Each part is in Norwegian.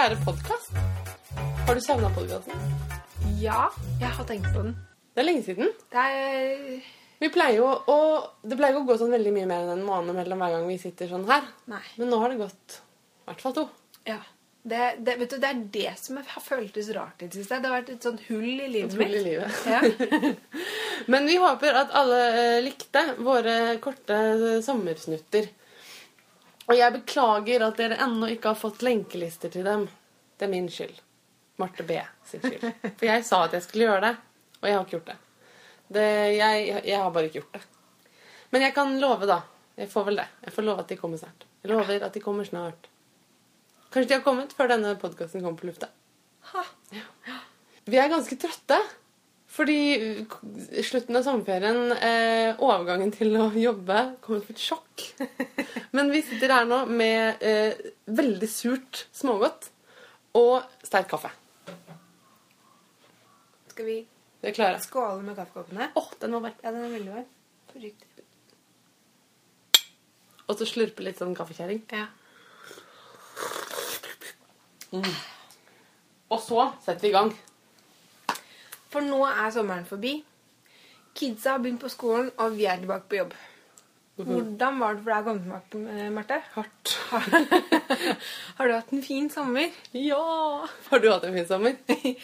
kjære podkast. Har du savna podkasten? Ja, jeg har tenkt på den. Det er lenge siden. Det er Vi pleier jo å, Det pleier ikke å gå sånn veldig mye mer enn en måned mellom hver gang vi sitter sånn her. Nei. Men nå har det gått i hvert fall to. Ja. Det, det, vet du, det er det som har føltes rart i det siste. Det har vært et sånt hull i livet Et hull i livet. Ja. Men vi håper at alle eh, likte våre korte eh, sommersnutter. Og jeg beklager at dere ennå ikke har fått lenkelister til dem. Det er min skyld. Marte B sin skyld. For jeg sa at jeg skulle gjøre det, og jeg har ikke gjort det. det jeg, jeg har bare ikke gjort det. Men jeg kan love, da. Jeg får vel det. Jeg får love at de kommer snart. Jeg lover at de kommer snart. Kanskje de har kommet før denne podkasten kommer på lufta. Ha. Vi er ganske trøtte. Fordi slutten av sommerferien, eh, overgangen til å jobbe, kommer som et sjokk. Men vi sitter her nå med eh, veldig surt smågodt og sterk kaffe. Skal vi skåle med kaffekoppene? Åh, den var varm. Ja, den er veldig varm. Og så slurpe litt sånn kaffekjerring. Ja. Og så setter vi i gang. For nå er sommeren forbi. Kidsa har begynt på skolen, og vi er tilbake på jobb. Hvordan var det for deg å komme tilbake, eh, Marte? Hardt. Har du hatt en fin sommer? Ja! Har du hatt en fin sommer?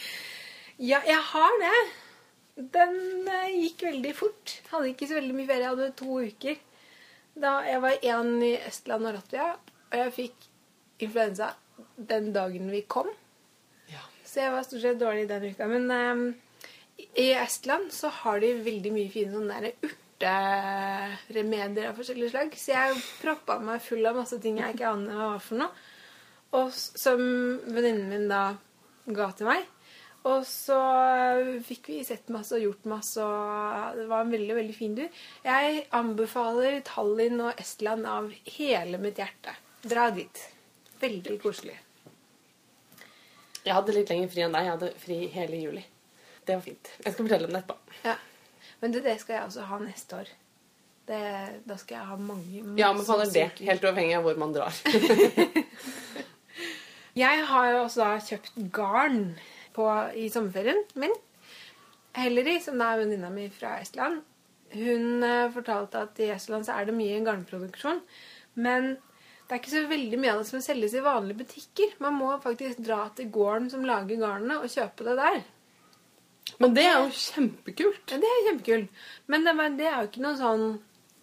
Ja, jeg har det. Den eh, gikk veldig fort. Hadde ikke så veldig mye ferie. Jeg hadde to uker. Da jeg var én i Estland og Latvia, og jeg fikk influensa den dagen vi kom. Ja. Så jeg var stort sett dårlig den uka. Men um, i Estland så har de veldig mye fine sånne der urteremedier av forskjellige slag. Så jeg proppa meg full av masse ting jeg ikke aner hva var for noe. Og som venninnen min da ga til meg. Og så fikk vi sett masse og gjort masse, og det var en veldig veldig fin tur. Jeg anbefaler Tallinn og Estland av hele mitt hjerte. Dra dit. Veldig koselig. Jeg hadde litt lenger fri enn deg. Jeg hadde fri hele juli. Det var fint. Jeg skal fortelle om det etterpå. Ja. Men det, det skal jeg også ha neste år. Det, da skal jeg ha mange Ja, men faller det. Helt uavhengig av hvor man drar. Jeg har jo også da kjøpt garn på, i sommerferien min. Helleri, som da er venninna mi fra Estland, hun eh, fortalte at i Estland så er det mye garnproduksjon. Men det er ikke så veldig mye av det som selges i vanlige butikker. Man må faktisk dra til gården som lager garnene, og kjøpe det der. Men det er jo kjempekult. Ja, det er kjempekult. Men det, det er jo ikke noen sånn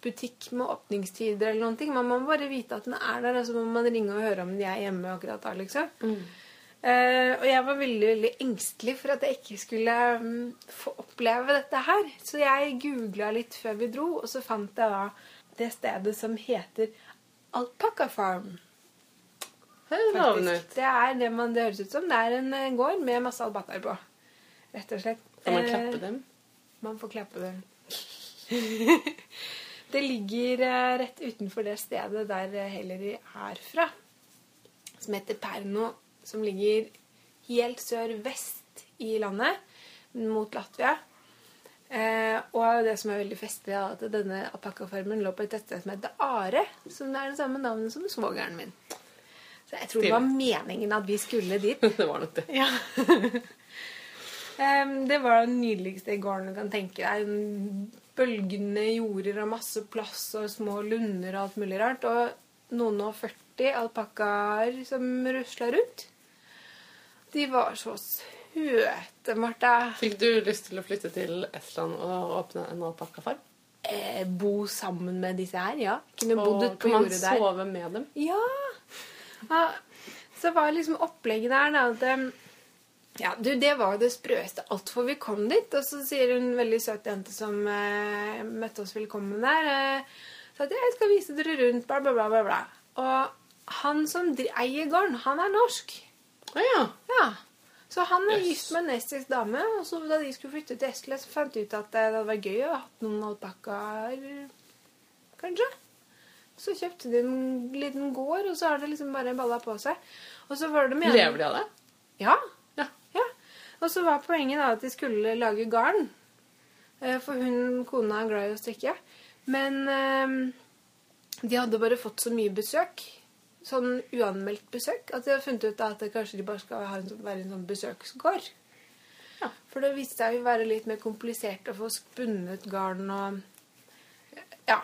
butikk med åpningstider eller noen ting. Man må bare vite at den er der, og så må man ringe og høre om de er hjemme akkurat da, liksom. Eh, og jeg var veldig veldig engstelig for at jeg ikke skulle um, få oppleve dette her. Så jeg googla litt før vi dro, og så fant jeg da det stedet som heter Alpaca Farm. Høres navnet ut. Det er det man det høres ut som. Det er en eh, gård med masse alpakkaer på. Rett og slett. Kan man Eh, klappe dem? man får klappe dem. det ligger eh, rett utenfor det stedet der Hellery Helleri er fra. Som heter Perno. Som ligger helt sør-vest i landet, mot Latvia. Eh, og det som er veldig festlig, er at denne alpakkafarmen lå på et tettsted som heter Are. Som er det samme navnet som svogeren min. Så jeg tror det var meningen at vi skulle dit. Det var nok det. Ja. Em, det var det nydeligste gården du kan tenke deg. En Bølgende jorder og masse plass og små lunder og alt mulig rart. Og noen og 40 alpakkaer som rusla rundt. De var så søte, Martha. Fikk du lyst til å flytte til Estland og åpne en alpakkafarm? Eh, bo sammen med disse her, ja. Kunne bodd Og ute på kan man sove med dem? Ja. ja. Så var liksom opplegget der da, at em, ja, du, Det var det sprøeste altfor vi kom dit. Og så sier hun veldig søt jente som eh, møtte oss velkommen der, eh, så at jeg skal vise dere rundt, bla, bla, bla. bla. Og han som eier gården, han er norsk. Å ja. Ja. Så han er Yes. gift med en estisk dame, og så da de skulle flytte til Estland, så fant de ut at det hadde vært gøy å ha noen alpakkaer, kanskje. Så kjøpte de en liten gård, og så har det liksom bare balla på seg. Og så var det med Lever de av det? Ja. Og så var poenget da at de skulle lage garn. Eh, For hun, kona er glad i å strikke. Men eh, de hadde bare fått så mye besøk sånn uanmeldt besøk. At de hadde funnet ut at kanskje de bare skal ha en sånn, være en sånn besøksgård. Ja. For det viste seg å være litt mer komplisert å få spunnet garn og Ja.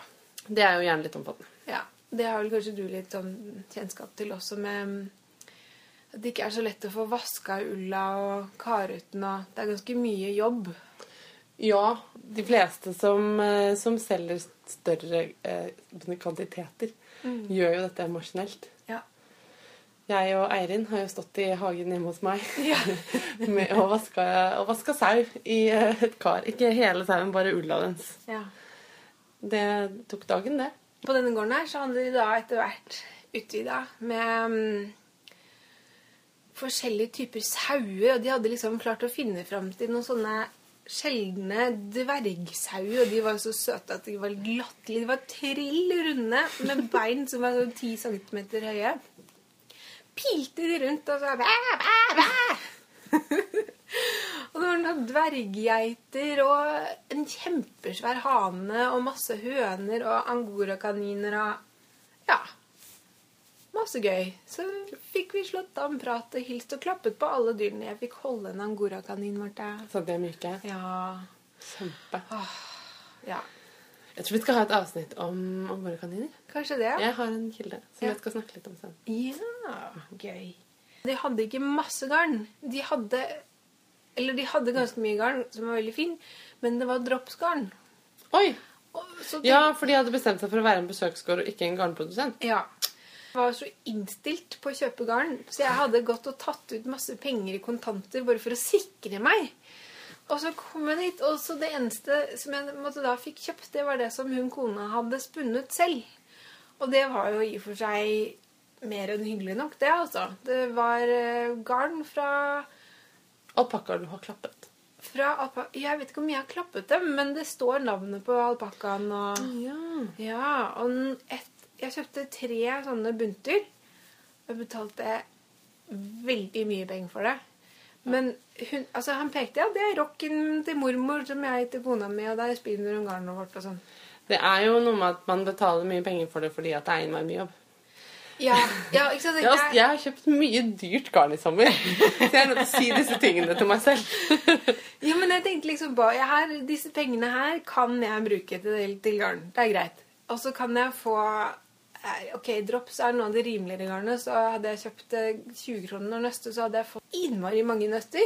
Det er jo gjerne litt omfattende. ja. Det har vel kanskje du litt sånn kjennskap til også med at det ikke er så lett å få vaska ulla og kare ut den, og det er ganske mye jobb. Ja, de fleste som, eh, som selger større eh, kvantiteter, gjør jo dette maskinelt. Ja. Jeg og Eirin har jo stått i hagen hjemme hos meg Ja. med å vaske, og vaska sau i eh, et kar. Ikke hele sauen, bare ulla dens. ja. Det tok dagen, det. På denne gården her så hadde de da etter hvert utvida med mm, forskjellige typer sauer. Og de hadde liksom klart å finne fram til noen sånne sjeldne dvergsauer. Og de var så søte at de var latterlige. De var trill runde med bein som var sånn ti centimeter høye. Pilte de rundt og så bæ, bæ, bæ. Og det var noen dverggeiter og en kjempesvær hane og masse høner og angorakaniner og Ja. Masse gøy. Så fikk vi slått av en prat og hilst og klappet på alle dyrene. Jeg fikk holde en angorakanin, Marte. Så det er myke. Ja. Kjempe. ja. Jeg tror vi skal ha et avsnitt om angorakaniner. Kanskje det. Jeg har en kilde som Ja. jeg skal snakke litt om sen. Ja, gøy. De hadde ikke masse garn. De hadde Eller de hadde ganske mye garn, som var veldig fin, men det var dropsgarn. Oi! Og så Ja, for de hadde bestemt seg for å være en besøksgård og ikke en garnprodusent. Ja. Var så innstilt på å kjøpe garn, så jeg hadde gått og tatt ut masse penger i kontanter bare for å sikre meg. Og så kom jeg dit, og så det eneste som jeg måtte da fikk kjøpt, det var det som hun kona hadde spunnet selv. Og det var jo i og for seg mer enn hyggelig nok, det, altså. Det var eh, garn fra Alpakkaer du har klappet. fra Jeg vet ikke om jeg har klappet dem, men det står navnet på alpakkaen og Ja. Ja, og et, jeg kjøpte tre sånne bunter. Og betalte veldig mye penger for det. Men hun, altså han pekte ja, det er rocken til mormor som jeg til kona mi, og der er spinner hun garnet vårt og sånn. Det er jo noe med at man betaler mye penger for det fordi at det er innmari mye jobb. Ja, ja, ikke sant? Jeg har, jeg har kjøpt mye dyrt garn i sommer, så jeg er nødt til å si disse tingene til meg selv. Ja, men jeg tenkte liksom på jeg her, Disse pengene her kan jeg bruke til, til garn. Det er greit. Og så kan jeg få Ok, drops er noe av det rimeligere garnet, så hadde jeg kjøpt eh, 20 kroner og nøste, så hadde jeg fått innmari mange nøster.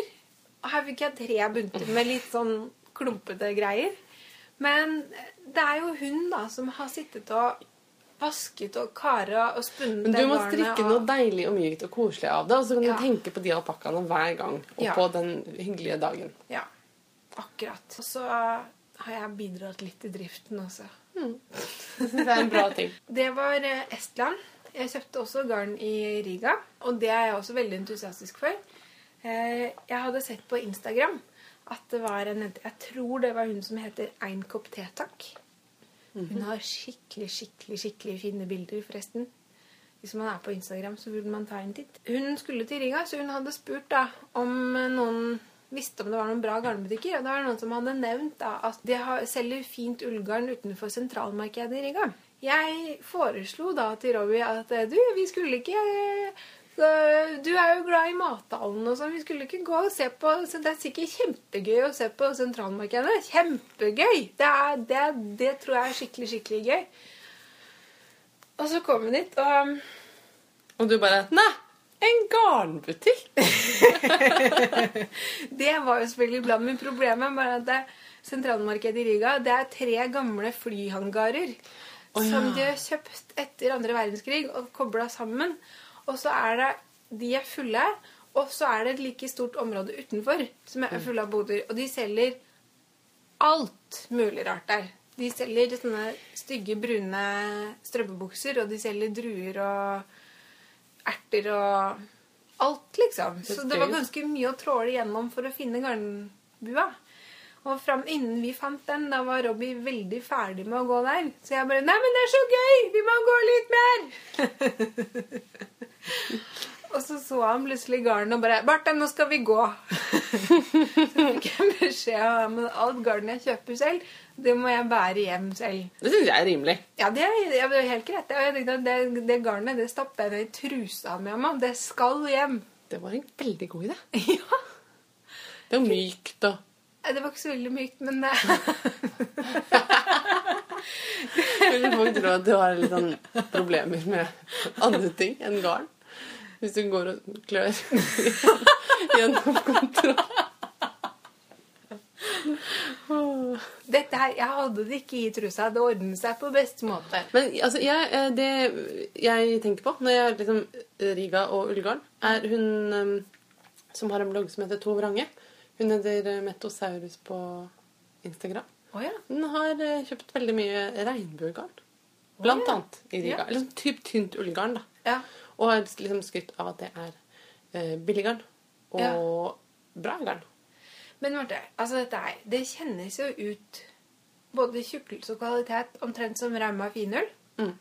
Og her fikk jeg tre bunter med litt sånn klumpete greier. Men det er jo hun da som har sittet og vasket og kara og spunnet Men du må strikke og- noe deilig og mykt og koselig av det, og så kan du tenke på de alpakkaene hver gang, og Ja. på den hyggelige dagen. Ja, akkurat. Og så har jeg bidratt litt i driften også. Jeg synes det er en bra ting. Det var eh, Estland. Jeg kjøpte også garn i Riga, og det er jeg også veldig entusiastisk for. Eh, Jeg hadde sett på Instagram at det var en jente Jeg tror det var hun som heter Ein kopp te, takk. Hun har skikkelig, skikkelig, skikkelig fine bilder, forresten. Hvis man er på Instagram, så burde man ta en titt. Hun skulle til Riga, så hun hadde spurt da om noen visste om det var noen bra garnbutikker. Og det var noen som hadde nevnt da at de selger fint ullgarn utenfor sentralmarkedet i Riga. Jeg foreslo da til Robbie at eh, du, vi skulle ikke eh, Du er jo glad i mathallen og sånn. Vi skulle ikke gå og se på så Det er sikkert kjempegøy å se på sentralmarkedet. Kjempegøy! Det, er, det, det tror jeg er skikkelig, skikkelig gøy. Og så kom vi dit, og Og du bare Nei! En garnbutikk! Det var jo selvfølgelig bra, men problemet var at det, sentralmarkedet i Riga det er tre gamle flyhangarer oh, ja. som de har kjøpt etter andre verdenskrig og kobla sammen. Og så er det De er fulle, og så er det et like stort område utenfor som er fulle av boder. Og de selger alt mulig rart der. De selger sånne stygge, brune strømpebukser, og de selger druer og erter og alt, liksom. Så det var ganske mye å tråle gjennom for å finne garnbua. Og fram, innen vi fant den, da var Robbie veldig ferdig med å gå der. Så jeg bare 'Nei, men det er så gøy! Vi må gå litt mer!' og så så han plutselig garnet og bare 'Barten, nå skal vi gå'. så fikk jeg beskjed om alt garnet jeg kjøper selv, det må jeg bære hjem selv. Det syns jeg er rimelig. Ja, det er, det er helt greit. Jeg tenkte det, det garnet det stapper jeg ned i trusa mi, mamma. Det skal hjem. Det var en veldig god idé. ja. Det er mykt og Det var ikke så veldig mykt, men eh, Folk tror at du har litt sånn problemer med andre ting enn garn. Hvis du går og klør gjennom kontroll. dette her, jeg hadde det ikke i trusa. Det ordnet seg på beste måte. Men altså, jeg, eh, det jeg tenker på når jeg liksom Riga og ullgarn, er hun eh, som har en blogg som heter To Vrange. Hun heter eh, Metosaurus på Instagram. Oh, ja. Hun har eh, kjøpt veldig mye regnbuegarn. Blant oh, ja. annet i Riga. Ja. Sånn typ tynt ullgarn, da. ja. Og har liksom skrytt av at det er eh, billiggarn og bra garn. Men Marte, altså dette her, det kjennes jo ut både tjukkelse og kvalitet omtrent som Rauma finøl. Mm.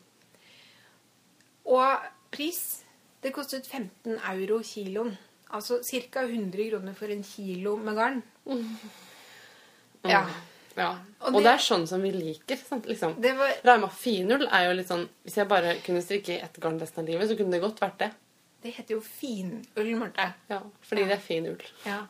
Og pris, det kostet 15 euro kiloen. Altså ca. 100 kroner for en kilo med garn. Ja. Ja. Og Og, det- det, er sånn som vi liker. Sant? Liksom. Var Rauma finull er jo litt sånn Hvis jeg bare kunne strikke i ett garn resten av livet, så kunne det godt vært det. Det heter jo finull, Marte. Ja, fordi Ja. det er fin ull. Ja.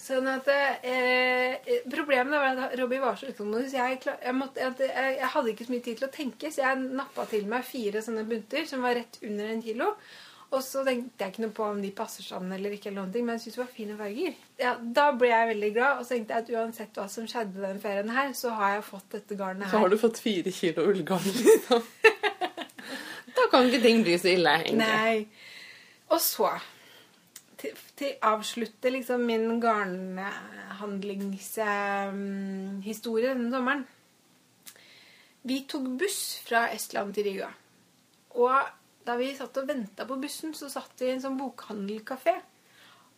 Sånn at eh, Problemet var at Robbie var så utålmodig, så jeg, jeg, måtte, jeg, jeg hadde ikke så mye tid til å tenke, så jeg nappa til meg fire sånne bunter som var rett under en kilo. Og så tenkte jeg ikke noe på om de passer sammen eller ikke, eller noen ting, men jeg syntes det var fine farger. Ja, Da ble jeg veldig glad, og så tenkte jeg at uansett hva som skjedde den ferien her, så har jeg fått dette garnet her. Så har du fått fire kilo ullgarn, liksom. da kan ikke ting bli så ille, egentlig. Nei. Og så til, å avslutte liksom min garnhandlingshistorie denne sommeren. Vi tok buss fra Estland til Riga. Og da vi satt og venta på bussen, så satt vi i en sånn bokhandelkafé.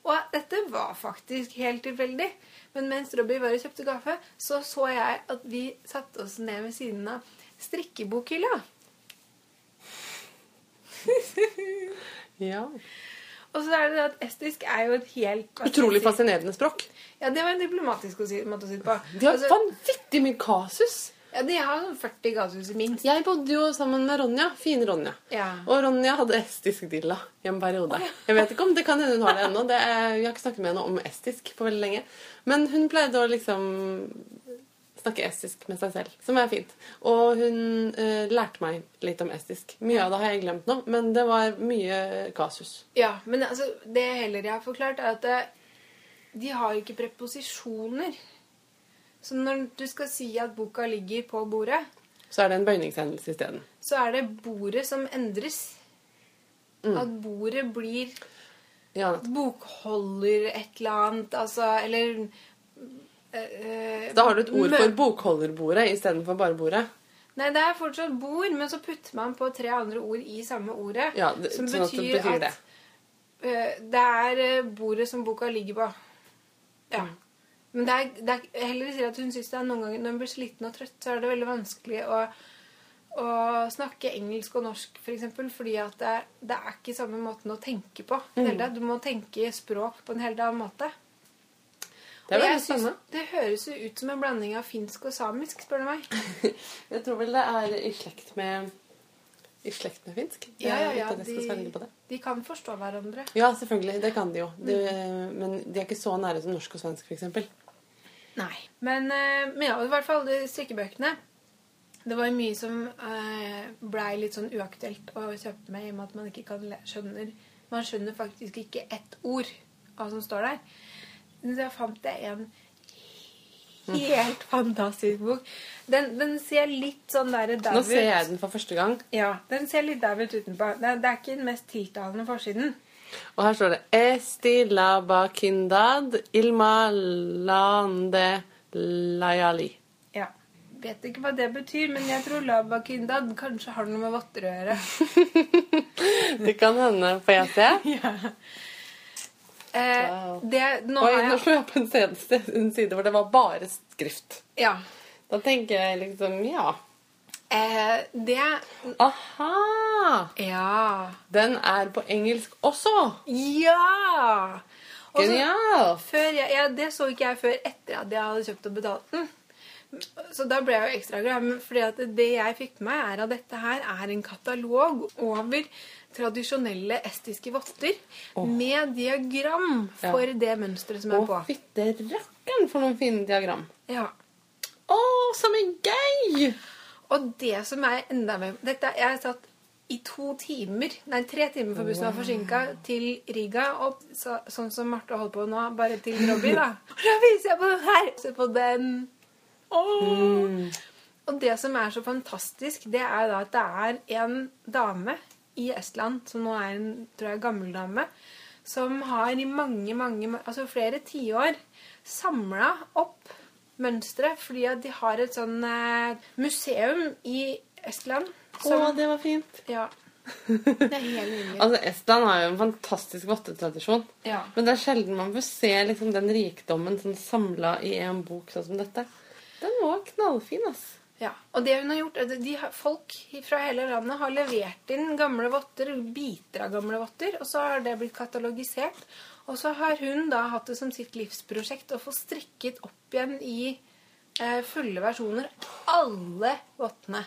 Og dette var faktisk helt tilfeldig. Men mens Robbie var og kjøpte kaffe, så så jeg at vi satte oss ned ved siden av strikkebokhylla. Ja. Og så er det det at estisk er jo et helt Utrolig si? fascinerende språk. Ja, det var en diplomatisk måte å si det på. De har Altså, vanvittig mye kasus. ja, de har sånn 40 gasshus minst. Jeg bodde jo sammen med Ronja. Fine Ronja. Ja. Og Ronja hadde estisk dilla i en periode. Jeg vet ikke om det kan hende hun har det ennå. Vi har ikke snakket med henne om estisk på veldig lenge. Men hun pleide å liksom snakke estisk med seg selv, som er fint. Og hun uh, lærte meg litt om estisk. Mye av det har jeg glemt nå, men det var mye kasus. Ja, men altså, det heller jeg har forklart, er at det, de har ikke preposisjoner. Så når du skal si at boka ligger på bordet, Så er det en bøyningshendelse isteden. så er det bordet som endres. Mm. At bordet blir Ja, bokholder et eller annet, altså Eller eh, da har du et ord for bokholderbordet istedenfor bare bordet. Nei, det er fortsatt bord, men så putter man på tre andre ord i samme ordet. Ja, det, som sånn at det betyr, at det. at eh, det er eh, bordet som boka ligger på. Ja. Mm. Men det er, det er heller sier at hun syns det er noen ganger når hun blir sliten og trøtt, så er det veldig vanskelig å, å snakke engelsk og norsk, f.eks. For eksempel, fordi at det, det er ikke samme måten å tenke på. Mm. Du må tenke språk på en helt annen måte. Det er veldig synes. Det høres jo ut som en blanding av finsk og samisk, spør du meg. Jeg tror vel det er i slekt med i slekt med finsk. Ja, ja, ja. det De, de kan forstå hverandre. Ja, selvfølgelig. Det kan de jo. De, Mm. Men de er ikke så nære som norsk og svensk, f.eks. Nei. Men, eh, men ja, i hvert fall de strikkebøkene. Det var mye som eh, blei litt sånn uaktuelt å kjøpe med i og med at man ikke kan le skjønner Man skjønner faktisk ikke ett ord av hva som står der. Men så fant jeg en helt fantastisk bok. Den, den ser litt sånn der Nå ser jeg den for første gang, Ja, den ser litt dau ut utenpå. Det, det er ikke den mest tiltalende forsiden. og her står det Esti laba kindad ilma lande layali. Ja. Vet ikke hva det betyr, men jeg tror labakindad kanskje har noe med votter å gjøre. Det kan hende. Får jeg se? Ja. Eh, det, nå Oi, har nå jeg, slo jeg opp en side, en side hvor det var bare skrift. ja. Da tenker jeg liksom Ja. Eh, det Aha! Ja. Den er på engelsk også! Ja! Også, Genialt! Jeg, ja, det så ikke jeg før etter at jeg hadde kjøpt og betalt den. Så da ble jeg jo ekstra glad. at det jeg fikk med meg, er at dette her er en katalog over tradisjonelle estiske votter med diagram for det mønsteret som er Å, på. fytte rakkeren for noen fine diagram. Ja. Å, som er gøy! Og det som er enda mer dette, Jeg satt i to timer, nei tre timer for bussen var forsinka, til Riga. Og så, sånn som Marte holder på nå, bare til Robbie, da. Da viser jeg på den her! Se på den. Mm. Og det som er så fantastisk, det er da at det er en dame i Estland, som nå er en tror jeg, gammel dame, som har i mange, mange, altså flere tiår samla opp mønstre, fordi at de har et sånn eh, museum i Estland. Å, det var fint. Ja. Det er helt nydelig. Altså, Estland har jo en fantastisk vottetradisjon. Ja. Men det er sjelden man får se liksom, den rikdommen sånn samla i en bok sånn som dette. Den var knallfin, ass. Ja, og det hun har gjort, er at de Folk fra hele landet har levert inn gamle votter, biter av gamle votter, og så har det blitt katalogisert. Og så har hun da hatt det som sitt livsprosjekt å få strikket opp igjen i eh, fulle versjoner alle vottene.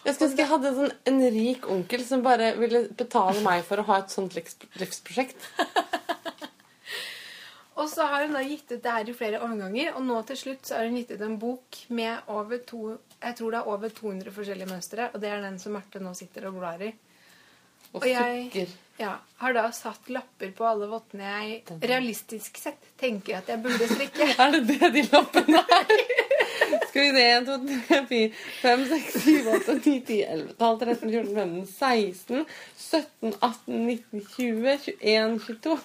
Jeg skulle ønske jeg hadde sånn, en rik onkel som bare ville betale meg for å ha et sånt livsprosjekt. Og så har hun da gitt ut det her i flere omganger, og nå til slutt så har hun gitt ut en bok med over to, jeg tror det er over 200 forskjellige mønstre, og det er den som Marte nå sitter og blar i. Og Og jeg- Ja, har da satt lapper på alle vottene jeg realistisk sett tenker at jeg burde strikke. Er det det de lappene er? Skal vi se 1, 2, 3, 4, 5, 6, 7, 8, 9, 10, 11, 12, 13, 14, 15, 16, 17, 18, 19, 20, 21, 22,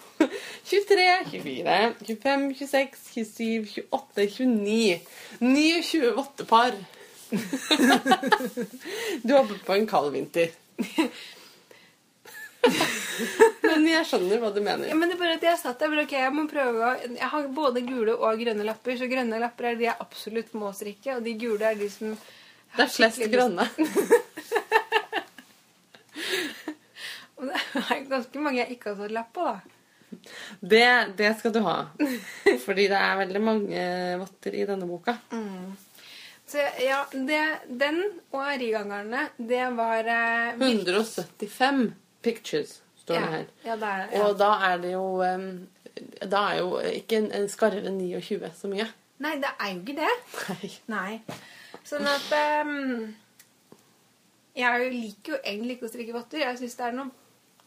23, 24, 25, 26, 27, 28, 29. 29 vottepar. Du håper på en kald vinter. Men jeg skjønner hva du mener. Ja, men det er bare at jeg satt der, ok, jeg må prøve å Jeg har både gule og grønne lapper, så grønne lapper er de jeg absolutt må strikke, og de gule er de som Det er flest grønne. Det er ganske mange jeg ikke har satt lapp på, da. Det, det skal du ha. Fordi det er veldig mange votter i denne boka. Så ja, det, den og rigangerne, det var eh, 175 pictures står det her. ja, det er, ja. Og da er det jo um, Da er jo ikke en, en skarve 29 så mye. Nei, det er jo ikke det. Nei. Nei. Sånn at um, Jeg liker jo egentlig ikke å strikke votter. Jeg syns det er noe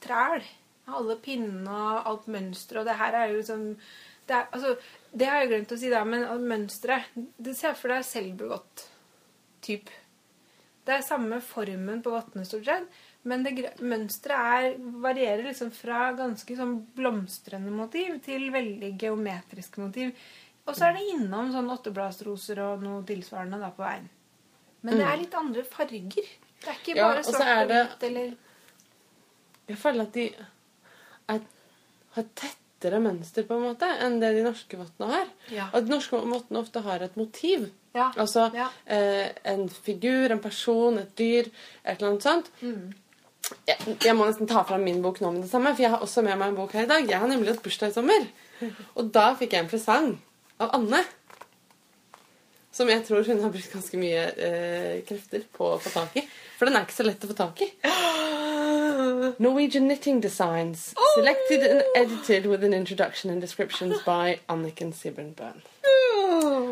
træl. Alle pinnene og alt mønsteret, og det her er jo liksom det, er, altså, det har jeg glemt å si, da, men mønsteret Det ser for deg selvbegått typ. Det er samme formen på vottene, stort sett, men mønsteret er, varierer liksom fra ganske sånn blomstrende motiv til veldig geometriske motiv. Og så er det innom sånn åttebladsroser og noe tilsvarende da på veien. Men det er litt andre farger. Det er ikke Ja, bare svart og hvitt eller Jeg føler at de er, har tettere mønster på en måte enn det de norske vottene har. Ja. Og de norske vottene ofte har et motiv. Ja. Altså Ja. eh, en figur, en person, et dyr, et eller annet sånt. Mm. Jeg, jeg må nesten ta fram min bok nå med det samme, for jeg har også med meg en bok her i dag. Jeg har nemlig hatt bursdag i sommer. Og da fikk jeg en presang av Anne. Som jeg tror hun har brukt ganske mye eh, krefter på å få tak i. For den er ikke så lett å få tak i. Norwegian Knitting Designs. Selected and edited with an introduction and descriptions by Anniken Sibbenbøen.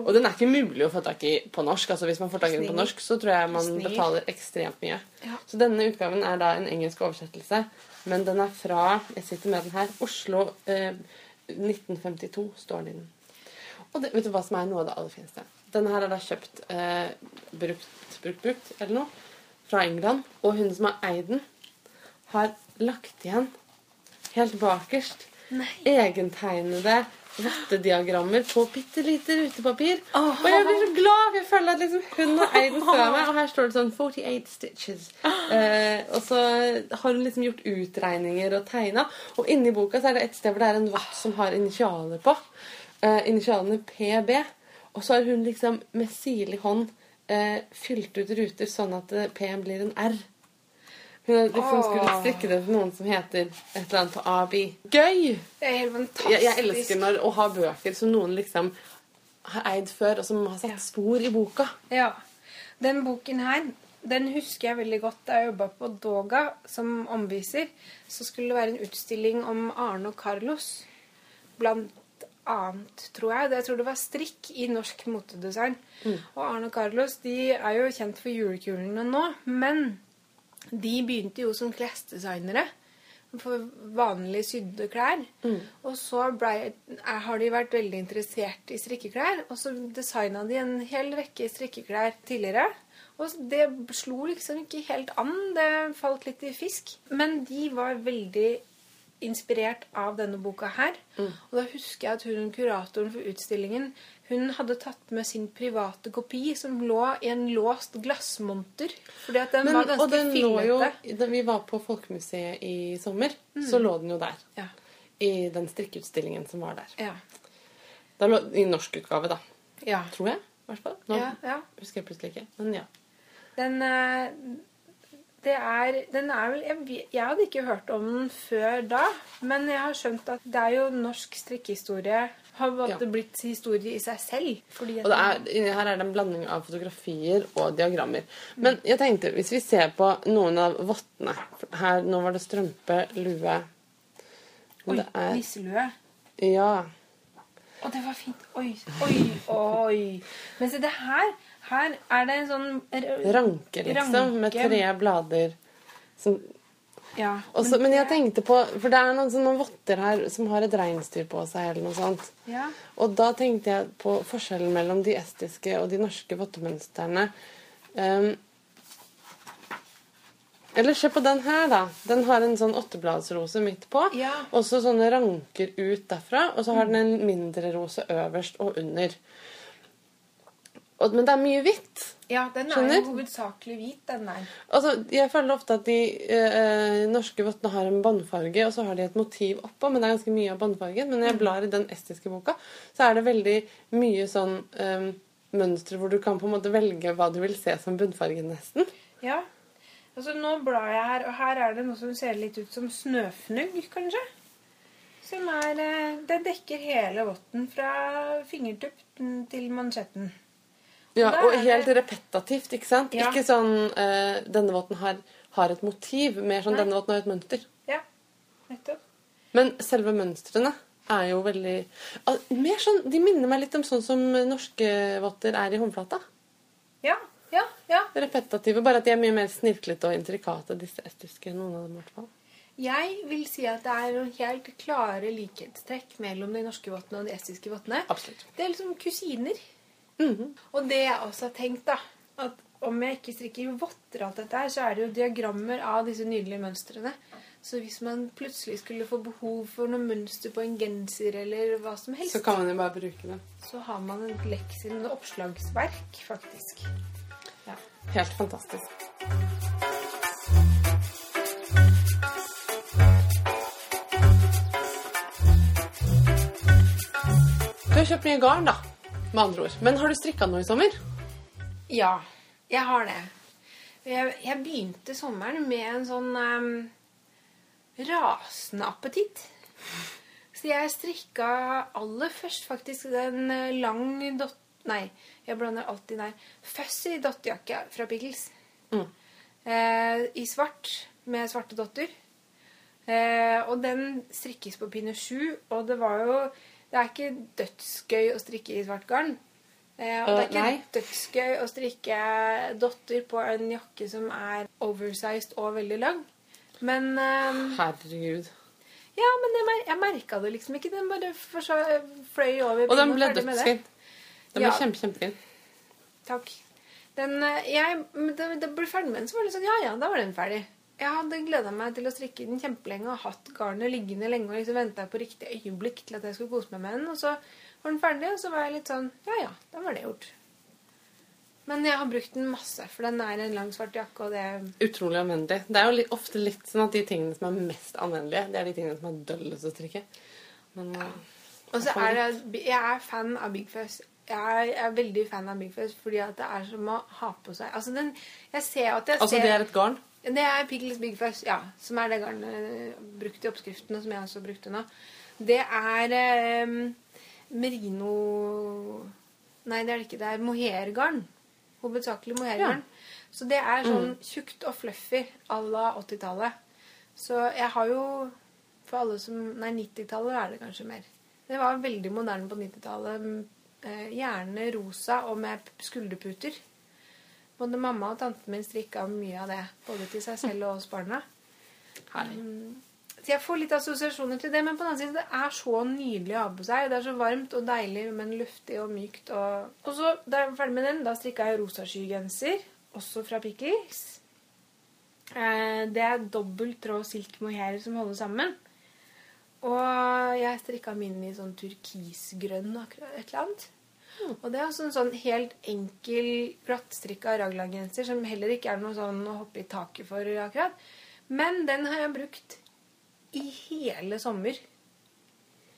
Og den er ikke mulig å få tak i på norsk. Altså Hvis man får tak i den på norsk, så tror jeg man Snill. betaler ekstremt mye. Ja. Så denne utgaven er da en engelsk oversettelse. Men den er fra Jeg sitter med den her. Oslo eh, 1952 står den i den. Og det, vet du hva som er noe av det aller fineste? Denne her er da kjøpt eh, brukt, brukt, brukt, eller noe, fra England. Og hun som har eid den, har lagt igjen, helt bakerst, Nei. egentegnede rottediagrammer på bitte lite rutepapir. Og jeg blir så glad, for jeg føler at liksom hun har eid den før meg. Og her står det sånn 48 stitches. Eh, og så har hun liksom gjort utregninger og tegna. Og inni boka så er det et sted hvor det er en vott som har initialer på. Eh, initialene PB. Og så har hun liksom med sirlig hånd eh, fylt ut ruter sånn at eh, P-en blir en R. Hun, liksom skulle strikke det til noen som heter et eller annet på AB. Gøy! Det er helt fantastisk. Jeg, jeg elsker når, å ha bøker som noen liksom har eid før, og som har satt spor i boka. Ja. Den boken her, den husker jeg veldig godt da jeg jobba på Doga som omviser. Så skulle det være en utstilling om Arne og Carlos. Blant annet, tror jeg. Jeg tror det var strikk i norsk motedesign. Og Arne og Carlos de er jo kjent for julekulene nå, men de begynte jo som klesdesignere for vanlig sydde klær. Og så ble, er, har de vært veldig interessert i strikkeklær. Og så designa de en hel rekke strikkeklær tidligere. Og det slo liksom ikke helt an. Det falt litt i fisk. Men de var veldig inspirert av denne boka her. Og da husker jeg at hun kuratoren for utstillingen hun hadde tatt med sin private kopi som lå i en låst glassmonter. Fordi at den Men, var ganske den lå jo. Da vi var på Folkemuseet i sommer, så lå den jo der. Ja. I den strikkeutstillingen som var der. Ja. Da lå, I norsk utgave, da. ja. Tror jeg. I hvert fall. Nå ja, ja. husker jeg plutselig ikke. Men ja. Den, det er, den er vel jeg, jeg hadde ikke hørt om den før da, men jeg har skjønt at det er jo norsk strikkehistorie har Ja. blitt historie i seg selv. Og det er, her er det en blanding av fotografier og diagrammer. Men jeg tenkte, hvis vi ser på noen av vottene her, Nå var det strømpe, lue Oi, Det er nisselue. Ja. Å, det var fint. Oi, oi, oi. Men se, det her Her er det en sånn Ranke, liksom. Med tre blader. Som, Ja. også, men jeg tenkte på For det er noen sånne votter her som har et reinsdyr på seg, eller noe sånt. ja. Og da tenkte jeg på forskjellen mellom de estiske og de norske vottemønstrene. Um, eller se på den her, da. Den har en sånn åttebladsrose midt på. Ja. Og så sånne ranker ut derfra. Og så har den en mindre rose øverst og under. Og, men det er mye hvitt. ja, den er Skjønner? jo hovedsakelig hvit, den der. Altså, jeg føler ofte at de eh, norske vottene har en båndfarge, og så har de et motiv oppå, men det er ganske mye av båndfargen. Men når jeg blar i den estiske boka, så er det veldig mye sånn eh, mønstre hvor du kan på en måte velge hva du vil se som bunnfargen, nesten. Ja. Altså, nå blar jeg her, og her er det noe som ser litt ut som snøfnugg, kanskje. Som er eh, Det dekker hele votten fra fingertuppen til mansjetten. Ja, og helt repetativt, ikke sant? Ja. Ikke sånn uh, denne våten har, har et motiv, mer sånn Nei. denne våten har et mønster. Ja, nettopp. Men selve mønstrene er jo veldig ah, Mer sånn, De minner meg litt om sånn som norske votter er i håndflata. Ja, ja, ja. repetitive, bare at de er mye mer snirklete og intrikate, disse estiske. noen av dem i hvert fall. Jeg vil si at det er noen helt klare likhetstrekk mellom de norske vottene og de estiske vottene. Absolutt. Det er liksom kusiner. Mhm. Og det jeg også har tenkt, da At om jeg ikke strikker votter alt dette her, så er det jo diagrammer av disse nydelige mønstrene. Så hvis man plutselig skulle få behov for noe mønster på en genser eller hva som helst, Så kan man jo bare bruke det. så har man et leksin, et oppslagsverk, faktisk. Ja. Helt fantastisk. Du har kjøpt mye garn, da. Med andre ord. Men har du strikka noe i sommer? Ja, jeg har det. Jeg, jeg begynte sommeren med en sånn um, rasende appetitt. Så jeg strikka aller først faktisk den eh, lang dott... Nei, jeg blander alltid der. Fussy dottejakke fra Pickles. Mm. Eh, I svart, med svarte dotter. Eh, og den strikkes på pinne sju, og det var jo Det er ikke dødsgøy å strikke i svart garn. Eh, og det er ikke nei. dødsgøy å strikke dotter på en jakke som er oversized og veldig lang. Men eh, Herregud. Ja, men jeg, jeg merka det liksom ikke. Den bare fløy over. Og den ble dødsfin. Den ble Ja. kjempe, kjempefin. Takk. Den, eh, jeg, men da da ble ferdig med den, så var det sånn Ja, ja, da var den ferdig. Jeg hadde gleda meg til å strikke den kjempelenge og hatt garnet liggende lenge og liksom venta på riktig øyeblikk til at jeg skulle kose meg med den. Og så var den ferdig, og så var jeg litt sånn Ja, ja, da var det gjort. Men jeg har brukt den masse, for den er en lang, svart jakke, og det Utrolig anvendelig. Det er jo litt, ofte litt sånn at de tingene som er mest anvendelige, det er de tingene som er døllest å strikke. Men ja. Og så er det Jeg er fan av Big Fuzz. Jeg er, veldig fan av Big Fuzz fordi at det er som å ha på seg Altså, den Jeg ser at jeg Altså, det er et garn? Det er Pickles Big Fuzz, ja. Som er det garnet brukt i oppskriften, og som jeg også brukte nå. Det er eh, merino Nei, det er det ikke. Det er mohairgarn. Hovedsakelig mohairgarn. Så det er sånn tjukt og fluffy à la 80-tallet. Så jeg har jo For alle som Nei, 90-tallet er det kanskje mer. Det var veldig moderne på 90-tallet. Eh, gjerne rosa og med skulderputer. Både mamma og tanten min strikka mye av det. Både til seg selv og oss barna. Herlig. Så jeg får litt assosiasjoner til det, men på den annen side, det er så nydelig å ha på seg. Det er så varmt og deilig, men luftig og mykt. Og, og så, da jeg var ferdig med den, da strikka jeg rosaskygenser, også fra Pickles. Eh, det er dobbelt tråd silk mohair som holder sammen. Og jeg strikka min i sånn turkisgrønn et eller annet. Og det er også en sånn helt enkel, glattstrikka raglangenser som heller ikke er noe sånn å hoppe i taket for akkurat. Men den har jeg brukt i hele sommer.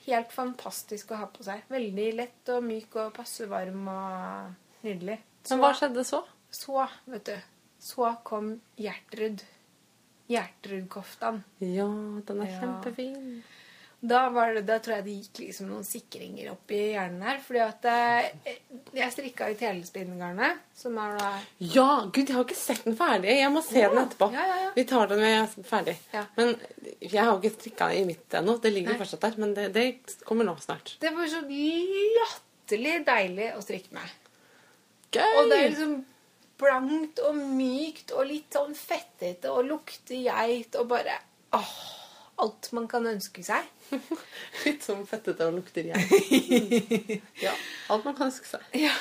Helt fantastisk å ha på seg. Veldig lett og myk og passe varm og nydelig. Men hva skjedde så? Så, vet du, så kom Gjertrud. Gjertrud-koftan. Ja, den er Ja. kjempefin. Da, var det, da tror jeg det gikk liksom noen sikringer opp i hjernen her. Fordi at jeg, jeg strikka ut hele spinnegarnet, som er da Ja, gud, jeg har ikke sett den ferdig. Jeg må se Ja. den etterpå. Ja, ja. Vi tar den når jeg er ferdig. Men jeg har ikke strikka i mitt ennå. Det ligger Nei. fortsatt der. Men det, det kommer nå snart. Det var så latterlig deilig å strikke med. Gøy! Og det er liksom blankt og mykt og litt sånn fettete og lukter geit og bare åh, Alt man kan ønske seg. Litt sånn fettete og lukter jeg. ja. Alt man kan ønske seg. Ja.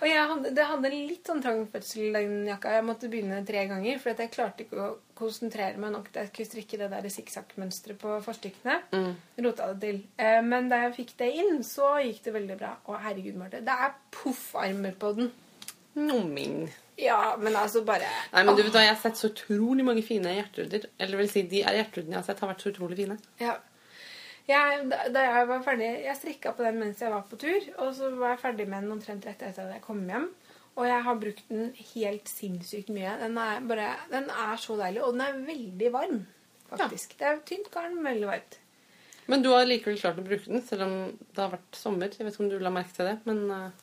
Og jeg hadde, det hadde litt sånn trang fødsel, den jakka. Jeg måtte begynne tre ganger, for jeg klarte ikke å konsentrere meg nok til jeg skulle strikke det der sikksakk-mønsteret på forstykkene. Mm. Rota det til. Eh, Men da jeg fikk det inn, så gikk det veldig bra. Å, herregud, Marte. Det er poffarmer på den. Nomming. Ja, men altså bare Nei, men du vet hva, Jeg har sett så utrolig mange fine hjerteruder. Eller vil si, de hjerterudene jeg har sett, har vært så utrolig fine. Ja. Jeg, da, jeg var ferdig Jeg strikka på den mens jeg var på tur, og så var jeg ferdig med den omtrent rett etter at jeg kom hjem. Og jeg har brukt den helt sinnssykt mye. Den er, bare, den er så deilig, og den er veldig varm, faktisk. Det er tynt garn, veldig varmt. Men du har likevel klart å bruke den, selv om det har vært sommer. Jeg vet ikke om du la merke til det, men eh,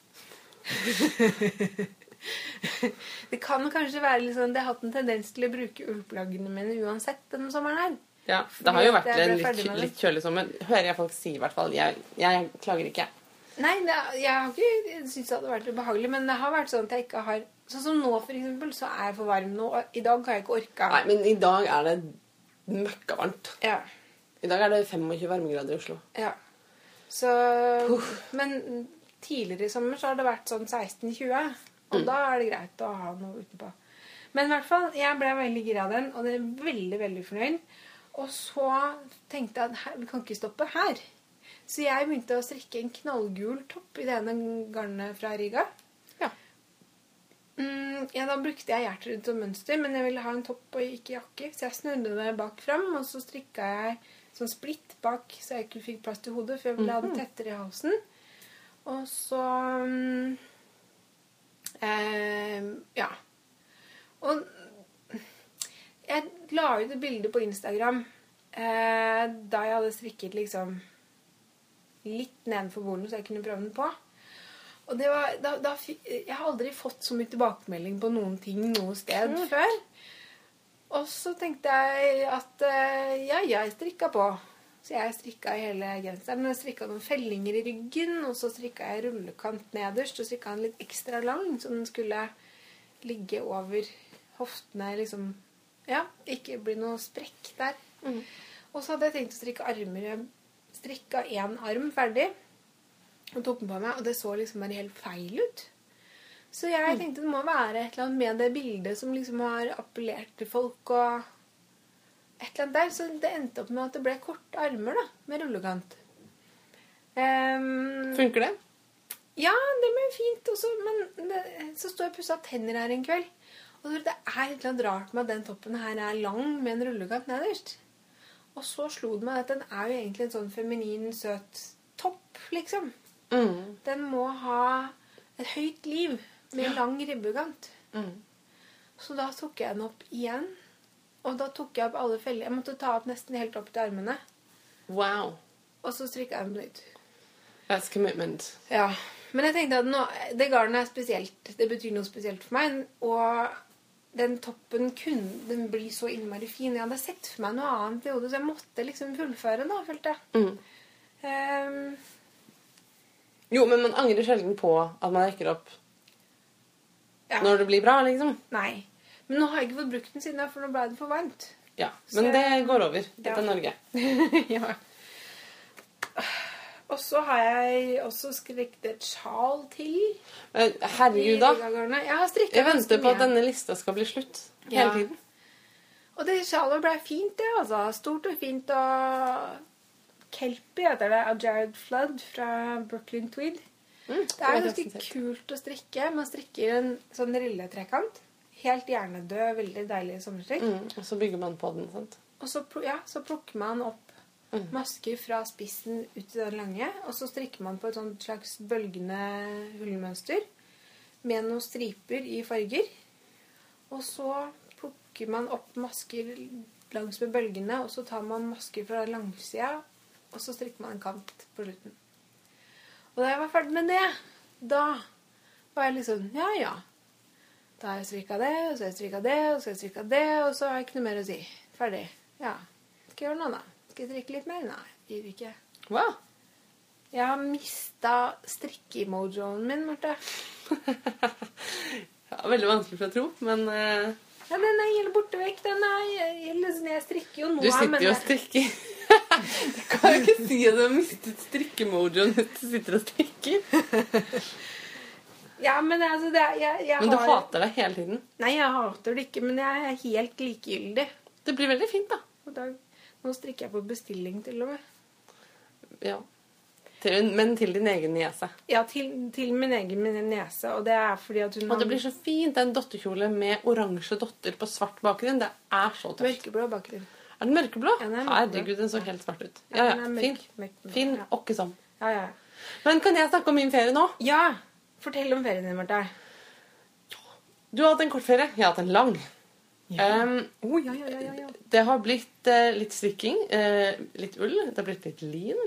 Det kan kanskje være litt sånn Det har hatt en tendens til å bruke ullplaggene mine uansett denne sommeren her. ja, det har jo vært en litt, litt kjølig sommer. Hører jeg folk si, i hvert fall. Jeg, jeg klager ikke. Nei, det, jeg har ikke syntes det hadde vært ubehagelig, men det har vært sånn at jeg ikke har Sånn som nå, for eksempel, så er jeg for varm nå. Og i dag har jeg ikke orka. Nei, men i dag er det møkkavarmt. Ja. I dag er det 25 varmegrader i Oslo. Ja. Så Men tidligere i sommer så har det vært sånn 16-20. Og da er det greit å ha noe utenpå. Men i hvert fall, jeg ble veldig gira av den, og det er veldig, veldig fornøyd. Og så tenkte jeg at her, vi kan ikke stoppe her. Så jeg begynte å strikke en knallgul topp i det ene garnet fra Riga. Ja. Mm, ja, Da brukte jeg hjerterud som mønster, men jeg ville ha en topp og ikke jakke. Så jeg snudde det bak fram, og så strikka jeg sånn splitt bak, så jeg ikke fikk plass til hodet, for jeg ville ha det tettere i halsen. Og så mm, eh, Ja. Og jeg la ut et bilde på Instagram eh, da jeg hadde strikket liksom litt nedenfor bordet, så jeg kunne prøve den på. Og det var, da, da, jeg har aldri fått så mye tilbakemelding på noen ting noe sted før. Og så tenkte jeg at eh, ja, jeg strikka på. Så jeg strikka hele genseren. Jeg strikka noen fellinger i ryggen, og så strikka jeg rullekant nederst. Og strikka den litt ekstra lang, så den skulle ligge over hoftene. liksom, Ja, ikke bli noe sprekk der. Og så hadde jeg tenkt å strikke armer. Jeg strikka én arm ferdig og tok den på meg, og det så liksom bare helt feil ut. Så jeg tenkte det må være et eller annet med det bildet som liksom har appellert til folk. og et eller annet der, Så det endte opp med at det ble korte armer da, med rullekant. Um, Funker det? ja, det ble fint. Også, men det, så sto jeg og pussa tenner her en kveld. Og det er et eller annet rart med at den toppen her er lang med en rullekant nederst. Og så slo det meg at den er jo egentlig en sånn feminin, søt topp, liksom. Mm. Den må ha et høyt liv med lang ribbekant. Mm. Så da tok jeg den opp igjen Og da tok jeg opp alle feller. Jeg måtte ta opp nesten helt opp til armene. Wow. Og så strikka jeg dem på nytt. That's commitment. Ja. Men jeg tenkte at nå, det garnet er spesielt. Det betyr noe spesielt for meg. Og den toppen kunne den bli så innmari fin. Jeg hadde sett for meg noe annet i hodet, så jeg måtte liksom fullføre, da, følte jeg. Mm. Um, Jo, men man angrer sjelden på at man rekker opp ja. når det blir bra, liksom. Nei. Men nå har jeg ikke fått brukt den siden, for nå ble det for varmt. Ja, Men Så- det går over. Dette Ja. er Norge. ja. Og så har jeg også strikket et sjal til. Eh, Herregud, da. Jeg har Jeg venter på at denne lista skal bli slutt. Hele Ja. tiden. Og det sjalet ble fint, det. altså. Stort og fint. Og Kelpie heter det, av Jared Flood fra Brooklyn Tweed. Mm, Det er ganske kult å strikke. Man strikker en sånn rilletrekant. Helt hjernedød, veldig deilig sommerstrikk. Mm, og så bygger man på den. sant? Og så, ja, så plukker man opp Mm. masker fra spissen ut til den lange, og så strikker man på et sånt slags bølgende hullmønster med noen striper i farger. Og så plukker man opp masker langs med bølgene, og så tar man masker fra langsida, og så strikker man en kant på slutten. Og da jeg var ferdig med det, da var jeg liksom Ja, ja. Da har jeg strikka det, og så har jeg strikka det, og så har jeg strikka det, og så har jeg ikke noe mer å si. Ferdig. Ja. Skal jeg gjøre noe, da? Skal jeg strikke litt mer? Nei, gidder ikke. Wow. Jeg har mista strikke-emojoen min, Marte. Ja, veldig vanskelig for å tro, men uh... Ja, den er helt borte vekk. Den er, jeg, jeg strikker jo nå. du sitter jo og strikker. Du kan jo ikke si at du har mistet strikkemojoen hvis du sitter og strikker. Ja, men altså, det, jeg, jeg Men du har hater det hele tiden. Nei, jeg hater det ikke, men jeg er helt likegyldig. Det blir veldig fint, da. Da, nå strikker jeg på bestilling, til og med. Ja. Til, men til din egen niese. Ja, til, til min egen niese. og det er fordi at hun Og det blir så fint. Det er en dottekjole med oransje dotter på svart bakgrunn. Det er så tøft. mørkeblå bakgrunn. Er den mørkeblå? Ja, den er mørkeblå. Herregud, den så helt svart ut. Ja, Ja, Fin. Fin Ja. åkke som. Ja, ja. Men kan jeg snakke om min ferie nå? Ja! Fortell om ferien din, Marte. Du har hatt en kort ferie. Jeg har hatt en lang. Um, Oh, ja, ja, ja, ja, ja. det har blitt uh, litt strikking, uh, litt ull, det har blitt litt lin.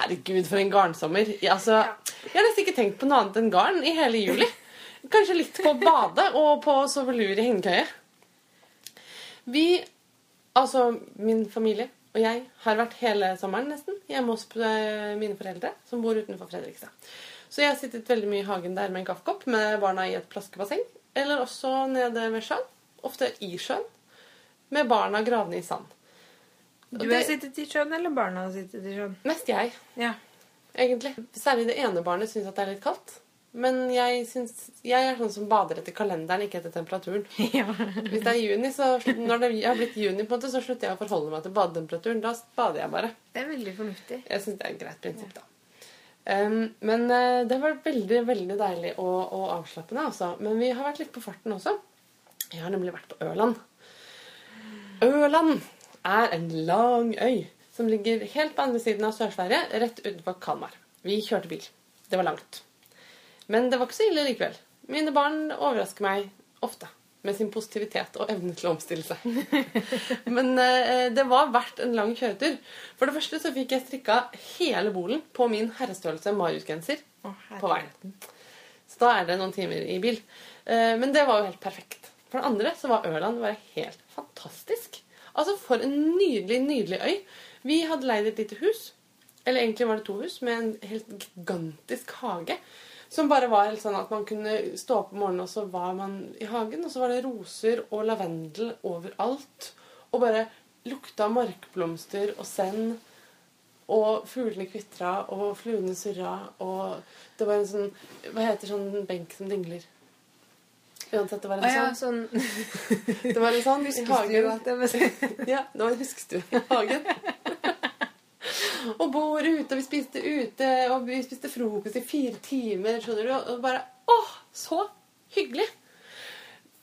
Herregud, for en garnsommer. Jeg, altså, jeg har nesten ikke tenkt på noe annet enn garn i hele juli. Kanskje litt på bade og på å sove lur i hengekøye. Vi, altså min familie og jeg, har vært hele sommeren nesten hjemme hos eh, mine foreldre, som bor utenfor Fredrikstad. Så jeg har sittet veldig mye i hagen der med en kaffekopp med barna i et plaskebasseng. Eller også nede ved sjøen. Ofte i sjøen. Med barna gravende i sand. Du har sittet i sjøen, eller barna har sittet i sjøen? Mest jeg, Ja. egentlig. Særlig det ene barnet syns at det er litt kaldt. Men jeg, synes, jeg er sånn som bader etter kalenderen, ikke etter temperaturen. ja. Hvis det er juni, så når det har blitt juni, på en måte, så slutter jeg å forholde meg til badetemperaturen. Da bader jeg bare. Det er veldig fornuftig. Jeg syns det er et greit prinsipp, da. Um, men uh, det vært veldig veldig deilig og, og avslappende. Altså. Men vi har vært litt på farten også. Jeg har nemlig vært på Ørland. Ørland er en lang øy som ligger helt på andre siden av Sør-Sverige, rett utenfor Kalmar. Vi kjørte bil. Det var langt. Men det var ikke så ille likevel. Mine barn overrasker meg ofte med sin positivitet og evne til å omstille seg. Men eh, det var verdt en lang kjøretur. For det første så fikk jeg strikka hele bolen på min herrestørrelse Marius-genser på veien. Så da er det noen timer i bil. Eh, men det var jo helt perfekt. For det andre så var Ørland bare helt fantastisk. Altså, for en nydelig, nydelig øy. Vi hadde leid et lite hus. Eller egentlig var det to hus med en helt gigantisk hage. Som bare var helt sånn at man kunne stå opp om morgenen, og så var man i hagen. Og så var det roser og lavendel overalt. Og bare lukta markblomster og send. Og fuglene kvitra, og fluene surra, og det var en sånn Hva heter sånn benk som dingler? Uansett, det var en Å ja, sånn. sånn Det var en sånn i Huskestue, hagen. si. Ja, det var en huskestue i hagen. Og bor ute, og vi spiste ute, og vi spiste frokost i fire timer, skjønner du. Og bare Åh, så hyggelig!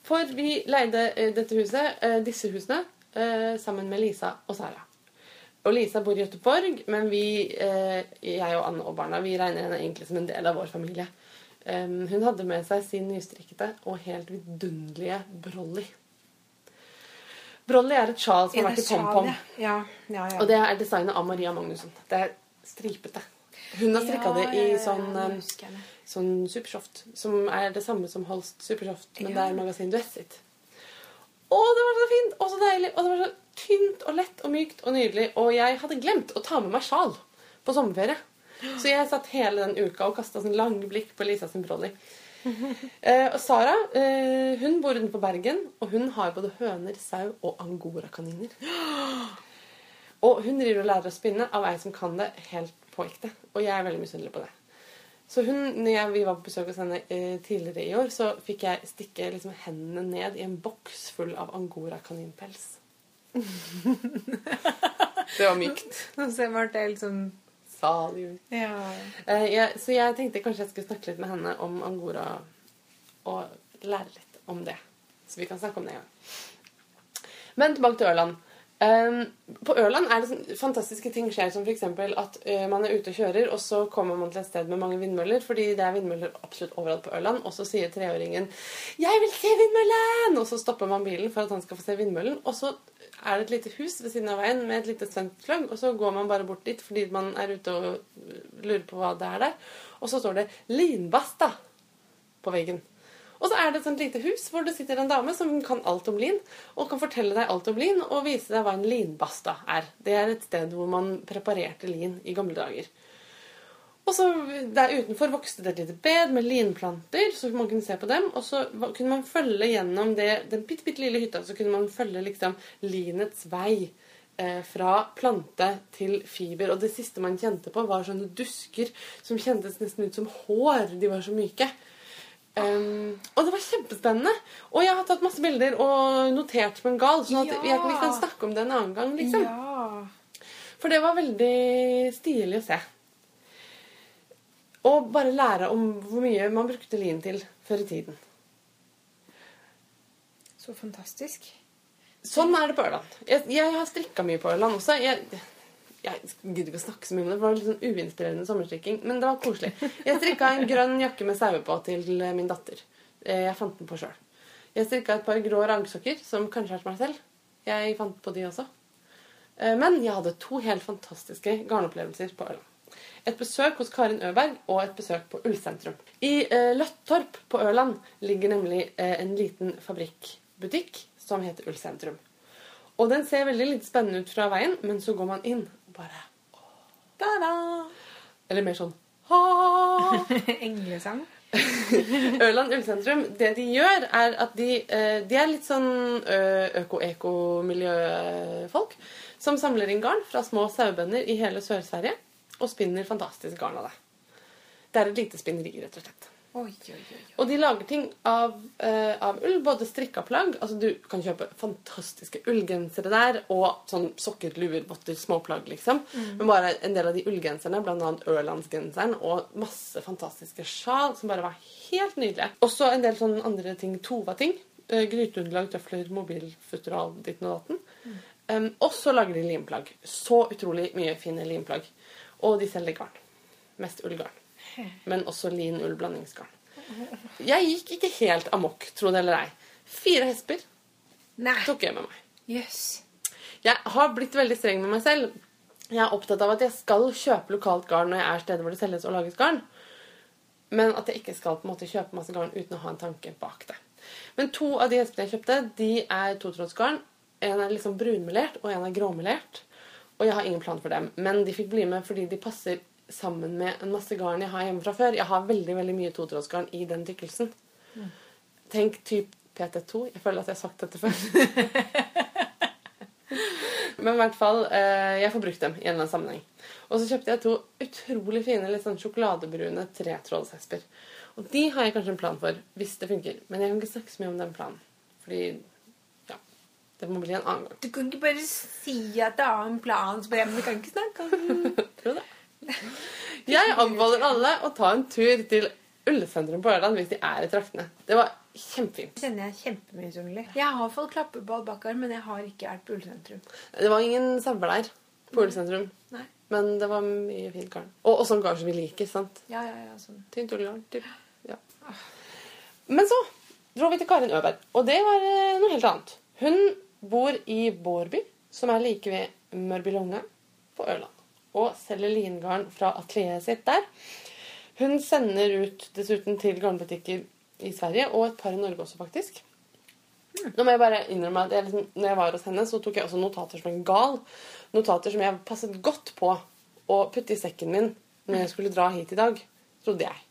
For vi leide eh, dette huset, eh, disse husene, eh, sammen med Lisa og Sara. Og Lisa bor i Göteborg, men vi, jeg og Anne og barna, vi regner henne egentlig som en del av vår familie. Hun hadde med seg sin nystrikkete og helt vidunderlige Brolly. Brolly er et sjal som har vært i pom-pom. ja. Ja, ja, ja. Og det er designet av Maria Magnussen. Det er stripete. Hun har strikka det i Ja, ja, ja, sånn, det. sånn Supersoft, som er det samme som Holst Supersoft, men det er magasin Duess sitt. Å, det var så fint! Og så deilig! Og det var så tynt og lett og mykt og nydelig. Og jeg hadde glemt å ta med meg sjal på sommerferie. Så jeg satt hele den uka og kasta sånn lange blikk på Lisa sin Brolly. Eh, og Sara eh, hun bor utenfor Bergen, og hun har både høner, sau og angorakaniner. Og hun driver og lærer å spinne av ei som kan det helt på ekte. Og jeg er veldig misunnelig på det. Så hun, når jeg, vi var på besøk hos henne eh, tidligere i år, så fikk jeg stikke liksom, hendene ned i en boks full av angorakaninpels. det var mykt. Nå ser Marte helt sånn Salig ut. Ja. Uh, jeg, så jeg tenkte kanskje jeg skulle snakke litt med henne om angora og lære litt om det. Så vi kan snakke om det en gang. Men tilbake til Ørland. Um, på Ørland er det sånn, fantastiske ting skjer, som f.eks. at uh, man er ute og kjører, og så kommer man til et sted med mange vindmøller, fordi det er vindmøller absolutt overalt på Ørland, og så sier treåringen 'Jeg vil se vindmøllen!' Og så stopper man bilen for at han skal få se vindmøllen, og så er det et lite hus ved siden av veien med et lite svensklogg, og så går man bare bort dit fordi man er ute og lurer på hva det er der, og så står det 'Linbasta' på veggen. Og så er det et sånt lite hus hvor det sitter en dame som kan alt om lin, og kan fortelle deg alt om lin og vise deg hva en linbasta er. Det er et sted hvor man preparerte lin i gamle dager. Og så Der utenfor vokste det et lite bed med linplanter, så man kunne se på dem. Og så kunne man følge gjennom det, den bitte, bitte lille hytta så kunne man følge liksom linets vei eh, fra plante til fiber. Og det siste man kjente på, var sånne dusker som kjentes nesten ut som hår. De var så myke. Um, og det var kjempespennende. Og jeg har tatt masse bilder og notert på en gal, sånn at Ja. jeg, vi kan snakke om det en annen gang. liksom. ja. For det var veldig stilig å se. Og bare lære om hvor mye man brukte lin til før i tiden. Så fantastisk. Sånn er det på Ørland. Jeg, jeg har strikka mye på Ørland også. Jeg, jeg gidder ikke å snakke så mye om det, for det var litt sånn uinspirerende sommerstrikking. Men det var koselig. Jeg strikka en grønn jakke med sauer på til min datter. Eh, Jeg fant den på sjøl. Jeg strikka et par grå rangsokker, som kanskje er til meg selv. Jeg fant på de også. Eh, Men jeg hadde to helt fantastiske garnopplevelser på Ørland. Et besøk hos Karin Øberg og et besøk på Ullsentrum. I eh, Løttorp på Ørland ligger nemlig eh, en liten fabrikkbutikk som heter Ullsentrum. Og den ser veldig litt spennende ut fra veien, men så går man inn og bare åh, da-da! Eller mer sånn! Englesang. Ørland Ullsentrum, det de gjør, er at de, eh, de er litt sånn øko-eko-miljøfolk som samler inn garn fra små sauebønder i hele Sør-Sverige og spinner fantastisk garn av det. Det er et lite spinneri, rett og slett. Oi, oi, oi. Og de lager ting av, uh, av ull, både strikka plagg Altså du kan kjøpe fantastiske ullgensere der, og sånn sokker, luer, votter, småplagg, liksom. Men bare en del av de ullgenserne, bl.a. Ørlandsgenseren, og masse fantastiske sjal som bare var helt nydelige. Også en del sånne andre ting, Tova-ting. Uh, Gryteunderlag, tøfler, mobilfutteral, ditten og datten. Um, og så lager de limplagg. Så utrolig mye fine limplagg. Og de selger garn. Mest ullgarn. Men også lin ull blandingsgarn. Jeg gikk ikke helt amok, tro det eller ei. Fire hesper Nei. tok jeg med meg. Yes. Jeg har blitt veldig streng med meg selv. Jeg er opptatt av at jeg skal kjøpe lokalt garn når jeg er steder hvor det selges og lages garn. Men at jeg ikke skal på en måte kjøpe masse garn uten å ha en tanke bak det. Men to av de hespene jeg kjøpte, de er totrådsgarn. En er liksom brunmelert, og en er gråmelert. Og jeg har ingen plan for dem. Men de fikk bli med fordi de passer sammen med en masse garn jeg har hjemme fra før. Jeg har veldig veldig mye totrådsgarn i den tykkelsen. Tenk typ PT2. Jeg føler at jeg har sagt dette før. Men i hvert fall, eh, jeg får brukt dem i en eller annen sammenheng. Og så kjøpte jeg to utrolig fine, litt sånn sjokoladebrune tretrådshesper. Og de har jeg kanskje en plan for, hvis det funker. Men jeg kan ikke snakke så mye om den planen. Fordi, det må bli en annen gang. Du kan ikke bare si at det er en plan, så bare, men du kan ikke snakke om Tror det? Jeg anbefaler alle å ta en tur til Ullesentrum på Ørland hvis de er i traktene. Det var kjempefint. Det kjenner jeg kjempemisunnelig. Jeg har fått klappeball bakkar, men jeg har ikke vært på Ullesentrum. Det var ingen sauer der på Ullesentrum. Nei. Men det var mye fint garn. Og, og sånn garn som vi liker. sant? Ja, ja, ja, sånn. Tynt ullgarn. Typ. Ja. Men så dro vi til Karin Øberg, og det var eh, noe helt annet. Hun bor i Bårby, som er like ved Mörbylånga på Ørland. Og selger lingarn fra atelieret sitt der. Hun sender ut dessuten til garnbutikker i Sverige, og et par i Norge også, faktisk. Nå må jeg bare innrømme at jeg, liksom, når jeg var hos henne, så tok jeg også notater som en gal. Notater som jeg passet godt på å putte i sekken min når jeg skulle dra hit i dag, trodde jeg.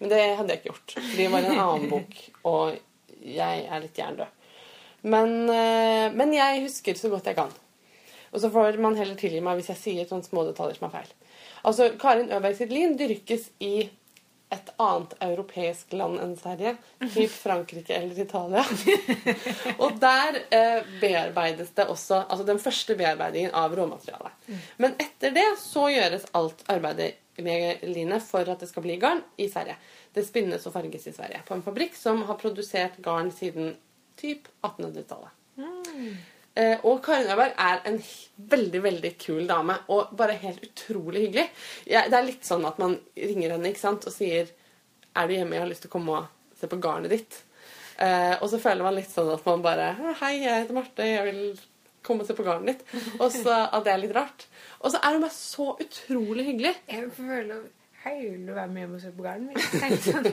Men det hadde jeg ikke gjort. For det var en annen bok, og jeg er litt jerndød. Men, eh, men jeg husker så godt jeg kan. Og så får man heller tilgi meg hvis jeg sier sånne små detaljer som er feil. Altså, Karin Øberg sitt lin dyrkes i et annet europeisk land enn Sverige, typ Frankrike eller Italia. og der eh, bearbeides det også altså den første bearbeidingen av råmaterialet. Men etter det så gjøres alt arbeidet med linet for at det skal bli garn i Sverige. Det spinnes og farges i Sverige på en fabrikk som har produsert garn siden typ 1800-tallet. Eh, og Karin Øyberg er en veldig veldig kul dame, og bare helt utrolig hyggelig. Jeg, det er litt sånn at man ringer henne ikke sant, og sier Er du hjemme, jeg har lyst til å komme og se på garnet ditt. Eh, og så føler man litt sånn at man bare Hei, jeg heter Marte, jeg vil komme og se på garnet ditt. Og så at det er litt rart. Og så er hun bare så utrolig hyggelig. Jeg føler Hei, vil du være med hjem og se på garden min? Sånn.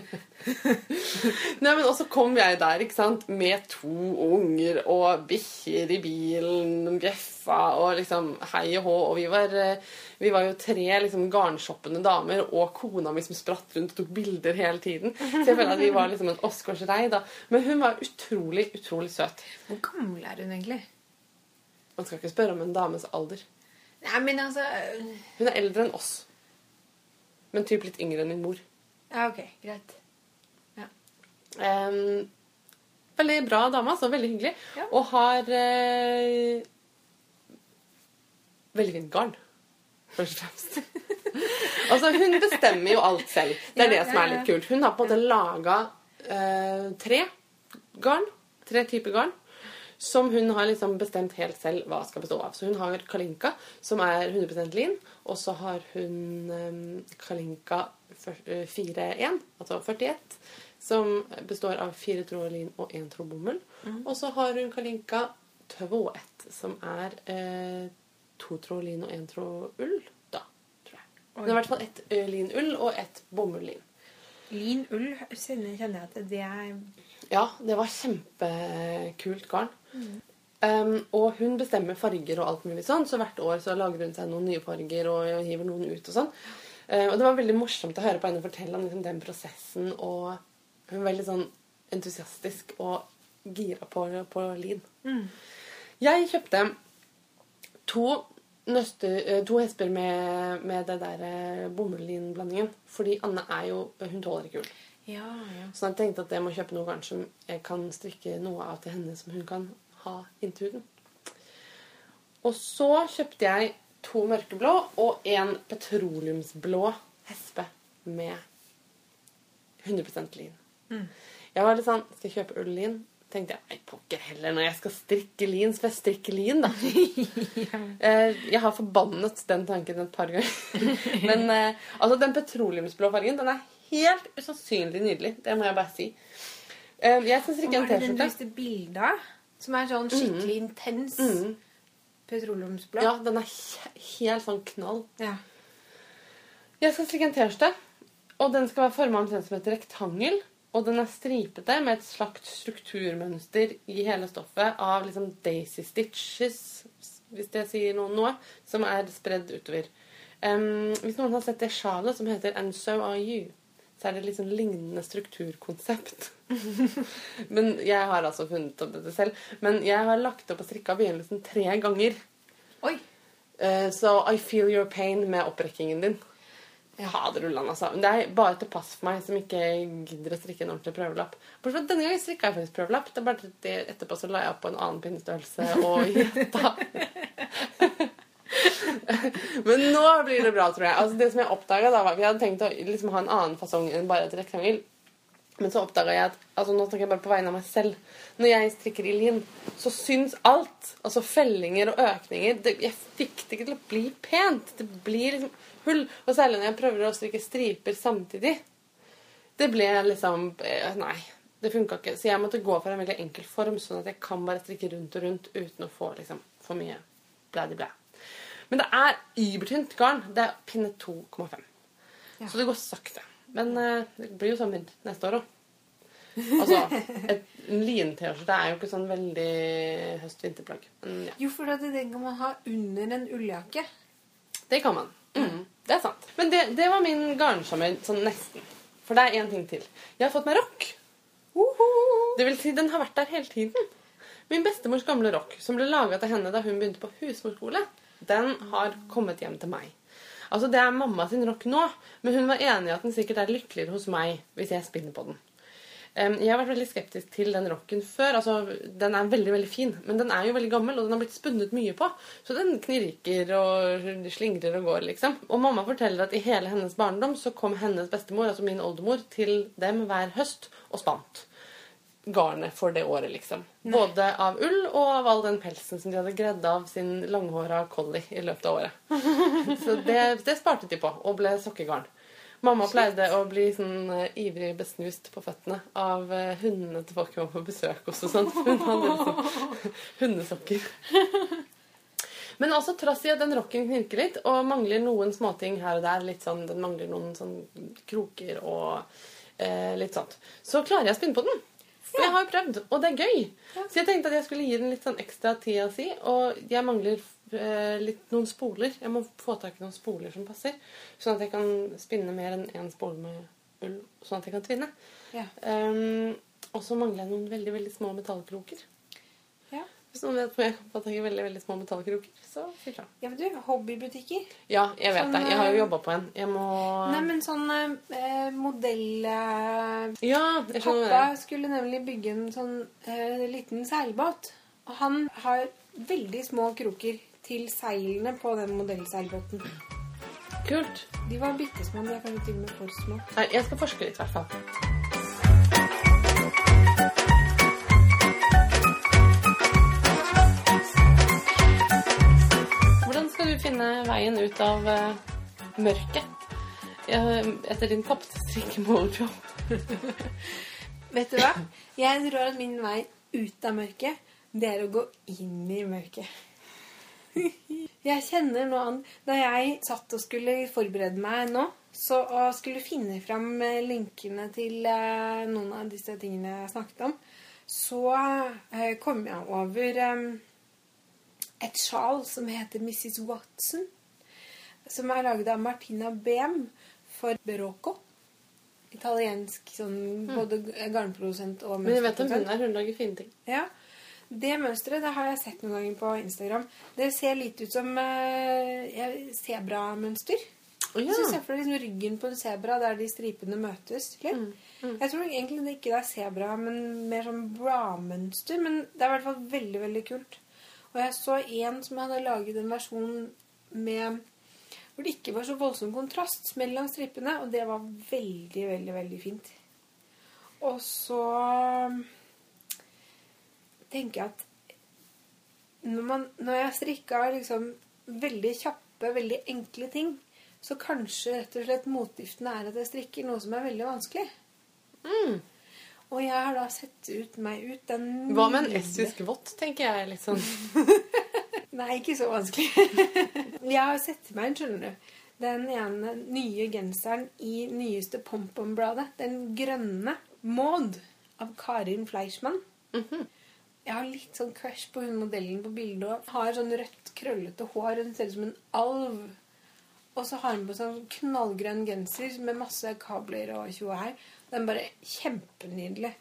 Nei, men også kom jeg der, ikke sant, med to unger og bikkjer i bilen, bjeffa og liksom hei og hå. Og vi var, eh, vi var jo tre liksom garnshoppende damer og kona mi som spratt rundt og tok bilder hele tiden. Så jeg føler at vi var liksom en da. Men hun var utrolig, utrolig søt. Hvor gammel er hun egentlig? Man skal ikke spørre om en dames alder. Nei, men altså øh, Hun er eldre enn oss. Men typ litt yngre enn min mor. Ja, ok, greit. Em, veldig bra dame, altså. Veldig hyggelig. Ja. Og har eh, veldig fint garn, først og fremst. altså, hun bestemmer jo alt selv. Det er Ja, det som ja, er ja. litt kult. Hun har på en måte laga eh, tre garn. Tre typer garn. Som hun har liksom bestemt helt selv hva skal bestå av. Så hun har kalinka, som er 100 lin. Og så har hun um, kalinka fyr- eh, 4-1, altså 41, som består av fire tråder lin og én tråd bomull. Og så har hun kalinka 2-1, som er eh, to tråd lin og én tråd ull, da, tror jeg. Det er i hvert fall ett ø, linull og ett bomull-lin. Lin ull kjenner jeg at det er Ja, det var kjempekult garn. Um, og hun bestemmer farger og alt mulig sånn, så hvert år så lager hun seg noen nye farger og hiver noen ut og sånn. Uh, og det var veldig morsomt å høre på henne fortelle om liksom, den prosessen, og hun var veldig sånn entusiastisk og gira på, på lin. Jeg kjøpte to, nøster, eh, to hesper med, med det der eh, bomull-lin-blandingen, fordi Anne er jo Hun tåler ikke ull. Ja, ja. Så jeg tenkte at jeg må kjøpe noe garn som jeg kan strikke noe av til henne som hun kan ha inntil huden. Og så kjøpte jeg to mørkeblå og en petroleumsblå hespe med 100% lin. Jeg var litt sånn Skal jeg kjøpe ull-lin? tenkte jeg nei, pokker heller. Når jeg skal strikke lin, så får jeg strikke lin, da. Eh, Jeg har forbannet den tanken et par ganger. Men eh, altså, den petroleumsblå fargen, den er helt usannsynlig nydelig. Det må jeg bare si. Eh, Jeg skal strikke en Var det den du T-skjorte. viste bilde av? Som er sånn skikkelig intens Mm. petroleumsblå? Ja, den er he- helt sånn knall. Ja. Jeg skal strikke en T-skjorte, og den skal være formet omtrent som et rektangel. Og den er stripete med et slags strukturmønster i hele stoffet av liksom daisy stitches, hvis det sier noe, noe, som er spredd utover. Um, hvis noen har sett det sjalet som heter And So Are You, så er det sånn lignende strukturkonsept. Men jeg har altså funnet opp dette selv. Men jeg har lagt opp og strikka begynnelsen tre ganger. Oi! Uh, Så I feel your pain med opprekkingen din. Fader ullan, altså. Men Det er bare til pass for meg som ikke gidder å strikke en ordentlig prøvelapp. Bortsett fra denne gangen strikka jeg faktisk prøvelapp. Det er bare det etterpå så la jeg opp på en annen pinnestørrelse og gjetta. Men nå blir det bra, tror jeg. Altså det som jeg oppdaget da, var Vi hadde tenkt å liksom ha en annen fasong enn bare et rektangel. Men så oppdaga jeg at altså nå snakker jeg bare på vegne av meg selv. Når jeg strikker i lin, så syns alt. Altså fellinger og økninger. Det, jeg fikk det ikke til å bli pent. Det blir liksom hull. Og særlig når jeg prøver å strikke striper samtidig. Det ble liksom eh, Nei. Det funka ikke. Så jeg måtte gå for en veldig enkel form, sånn at jeg kan bare strikke rundt og rundt uten å få liksom, for mye blædi-blæ. Men det er übertynt garn. Det er pinne 2,5. Ja. Så det går sakte. Men eh, det blir jo sånn vinter neste år òg. Altså, et, en lin-T-skjorte er jo ikke sånn veldig høst-vinterplagg. Ja, Jo, for den kan man ha under en ulljakke. det kan man. Mm, det er sant. Men det, det var min garnsommer, sånn nesten. For det er én ting til. Jeg har fått meg rock. Det vil si, den har vært der hele tiden. Min bestemors gamle rock, som ble laga til henne da hun begynte på husmorskole, den har kommet hjem til meg. Altså, Det er mamma sin rock nå, men hun var enig i at den sikkert er lykkeligere hos meg hvis jeg spinner på den. Jeg har vært veldig skeptisk til den rocken før. altså Den er veldig veldig fin, men den er jo veldig gammel, og den har blitt spunnet mye på. Så den knirker og slingrer og går, liksom. Og mamma forteller at i hele hennes barndom så kom hennes bestemor, altså min oldemor, til dem hver høst og spant garnet for det året, liksom. Både av ull og av all den pelsen som de hadde gredd av sin langhåra collie i løpet av året. Så det, det sparte de på, og ble sokkegarn. Mamma pleide å bli sånn eh, ivrig besnust på føttene av eh, hundene til folk hun var på besøk hos og sånt. Hun hadde liksom hundesokker. Men altså, trass i at den rocken knirker litt og mangler noen småting her og der, litt sånn, den mangler noen sånn kroker og eh, litt sånt, så klarer jeg å spinne på den. For jeg har jo prøvd, og det er gøy. Så jeg tenkte at jeg skulle gi den litt sånn ekstra tida si, og jeg mangler eh, litt noen spoler. Jeg må få tak i noen spoler som passer, sånn at jeg kan spinne mer enn én spole med ull, sånn at jeg kan tvinne. Ja. Um, og så mangler jeg noen veldig, veldig små metallkroker. Hvis noen vet hvor jeg kan få tak i veldig, veldig små metallkroker, så si fra. ja, men du, hobbybutikker. Ja, jeg vet Sånn, det. Jeg har jo eh, jobba på en. Jeg må Nei, men sånn eh, modell... Eh, Ja, jeg skjønner Pappa det. skulle nemlig bygge en sånn eh, liten seilbåt. Og han har veldig små kroker til seilene på den modellseilbåten. Kult. De var bitte små, de er kanskje til og med for små. Nei, jeg skal forske litt, i hvert fall. Veien ut av eh, mørket eh, etter din tapte strikkemorjobb? Vet du hva? Jeg tror at min vei ut av mørket, det er å gå inn i mørket. Jeg kjenner nå an Da jeg satt og skulle forberede meg nå, så, og skulle finne fram eh, linkene til eh, noen av disse tingene jeg snakket om, så eh, kom jeg over eh, et sjal som heter Mrs. Watson. Som er laget av Martina Behm for Berocco. Italiensk sånn, både garnprodusent og Men jeg vet hvem hun er. Hun lager fine ting. Ja. Det mønsteret det har jeg sett noen ganger på Instagram. Det ser litt ut som uh, sebramønster. Du ja. ser for deg liksom ryggen på en sebra der de stripene møtes. Litt. Jeg tror egentlig det ikke er sebra, men mer sånn bra-mønster. Men det er i hvert fall veldig, veldig kult. Og jeg så en som hadde laget en versjon med hvor det ikke var så voldsom kontrast mellom strippene, og det var veldig, veldig, veldig fint. Og så tenker jeg at når, man, når jeg strikka liksom veldig kjappe, veldig enkle ting, så kanskje rett og slett motgiften er at jeg strikker noe som er veldig vanskelig. Mm. Og jeg har da sett ut meg ut den Hva med en estisk vott, tenker jeg. litt sånn. Nei, ikke så vanskelig. jeg har sett meg inn, skjønner du. Den ene nye genseren i nyeste Pompom-bladet. Den grønne Maud av Karin Fleischmann. Mhm. Jeg har litt sånn crush på hun modellen på bildet. og Har sånn rødt, krøllete hår. Hun ser ut som en alv. Og så har hun på sånn knallgrønn genser med masse kabler og tjo og hei. Den er bare kjempenydelig.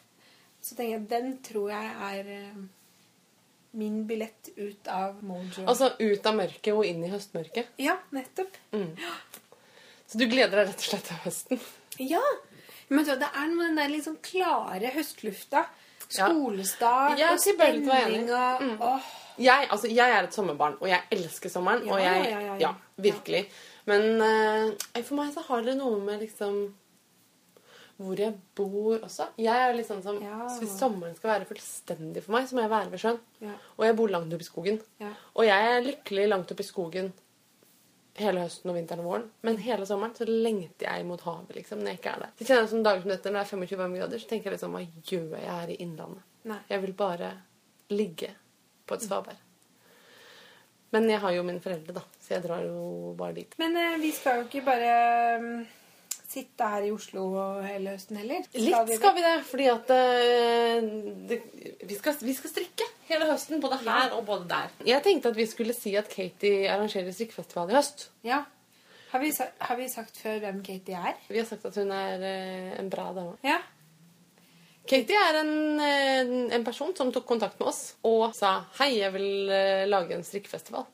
Så tenker jeg, den tror jeg er eh, min billett ut av Mojo. Altså ut av mørket og inn i høstmørket. ja, nettopp. Så du gleder deg rett og slett til høsten? Ja. Men det er noe med den der liksom klare høstlufta. Ja. Skolestart er og stemning og åh. Jeg, altså, jeg er et sommerbarn, og jeg elsker sommeren. Ja, og jeg, ja, ja, ja. virkelig. Men uh, for meg så har det noe med liksom hvor jeg bor også. Jeg er litt sånn som, Ja. så Hvis sommeren skal være fullstendig for meg, så må jeg være ved sjøen. Ja. Og jeg bor langt oppe i skogen. Ja. Og jeg er lykkelig langt oppe i skogen hele høsten og vinteren og våren. Men hele sommeren så lengter jeg mot havet liksom, når jeg ikke er der. Så kjenner jeg som dager som dette, Når det er 25 varmegrader, så tenker jeg liksom Hva gjør jeg her i Innlandet? Nei. Jeg vil bare ligge på et svaberg. Men jeg har jo mine foreldre, da, så jeg drar jo bare dit. Men eh, vi skal jo ikke bare mm, sitte her i Oslo hele høsten heller. Litt skal vi det, fordi at eh, det, vi, skal, vi skal strikke hele høsten, både her og både der. Jeg tenkte at vi skulle si at Katie arrangerer strikkefestival i høst. Ja. Har vi, har vi sagt før hvem Katie er? Vi har sagt at hun er eh, en bra dame. Ja. Katie er en, eh, en person som tok kontakt med oss og sa hei, jeg vil lage en strikkefestival.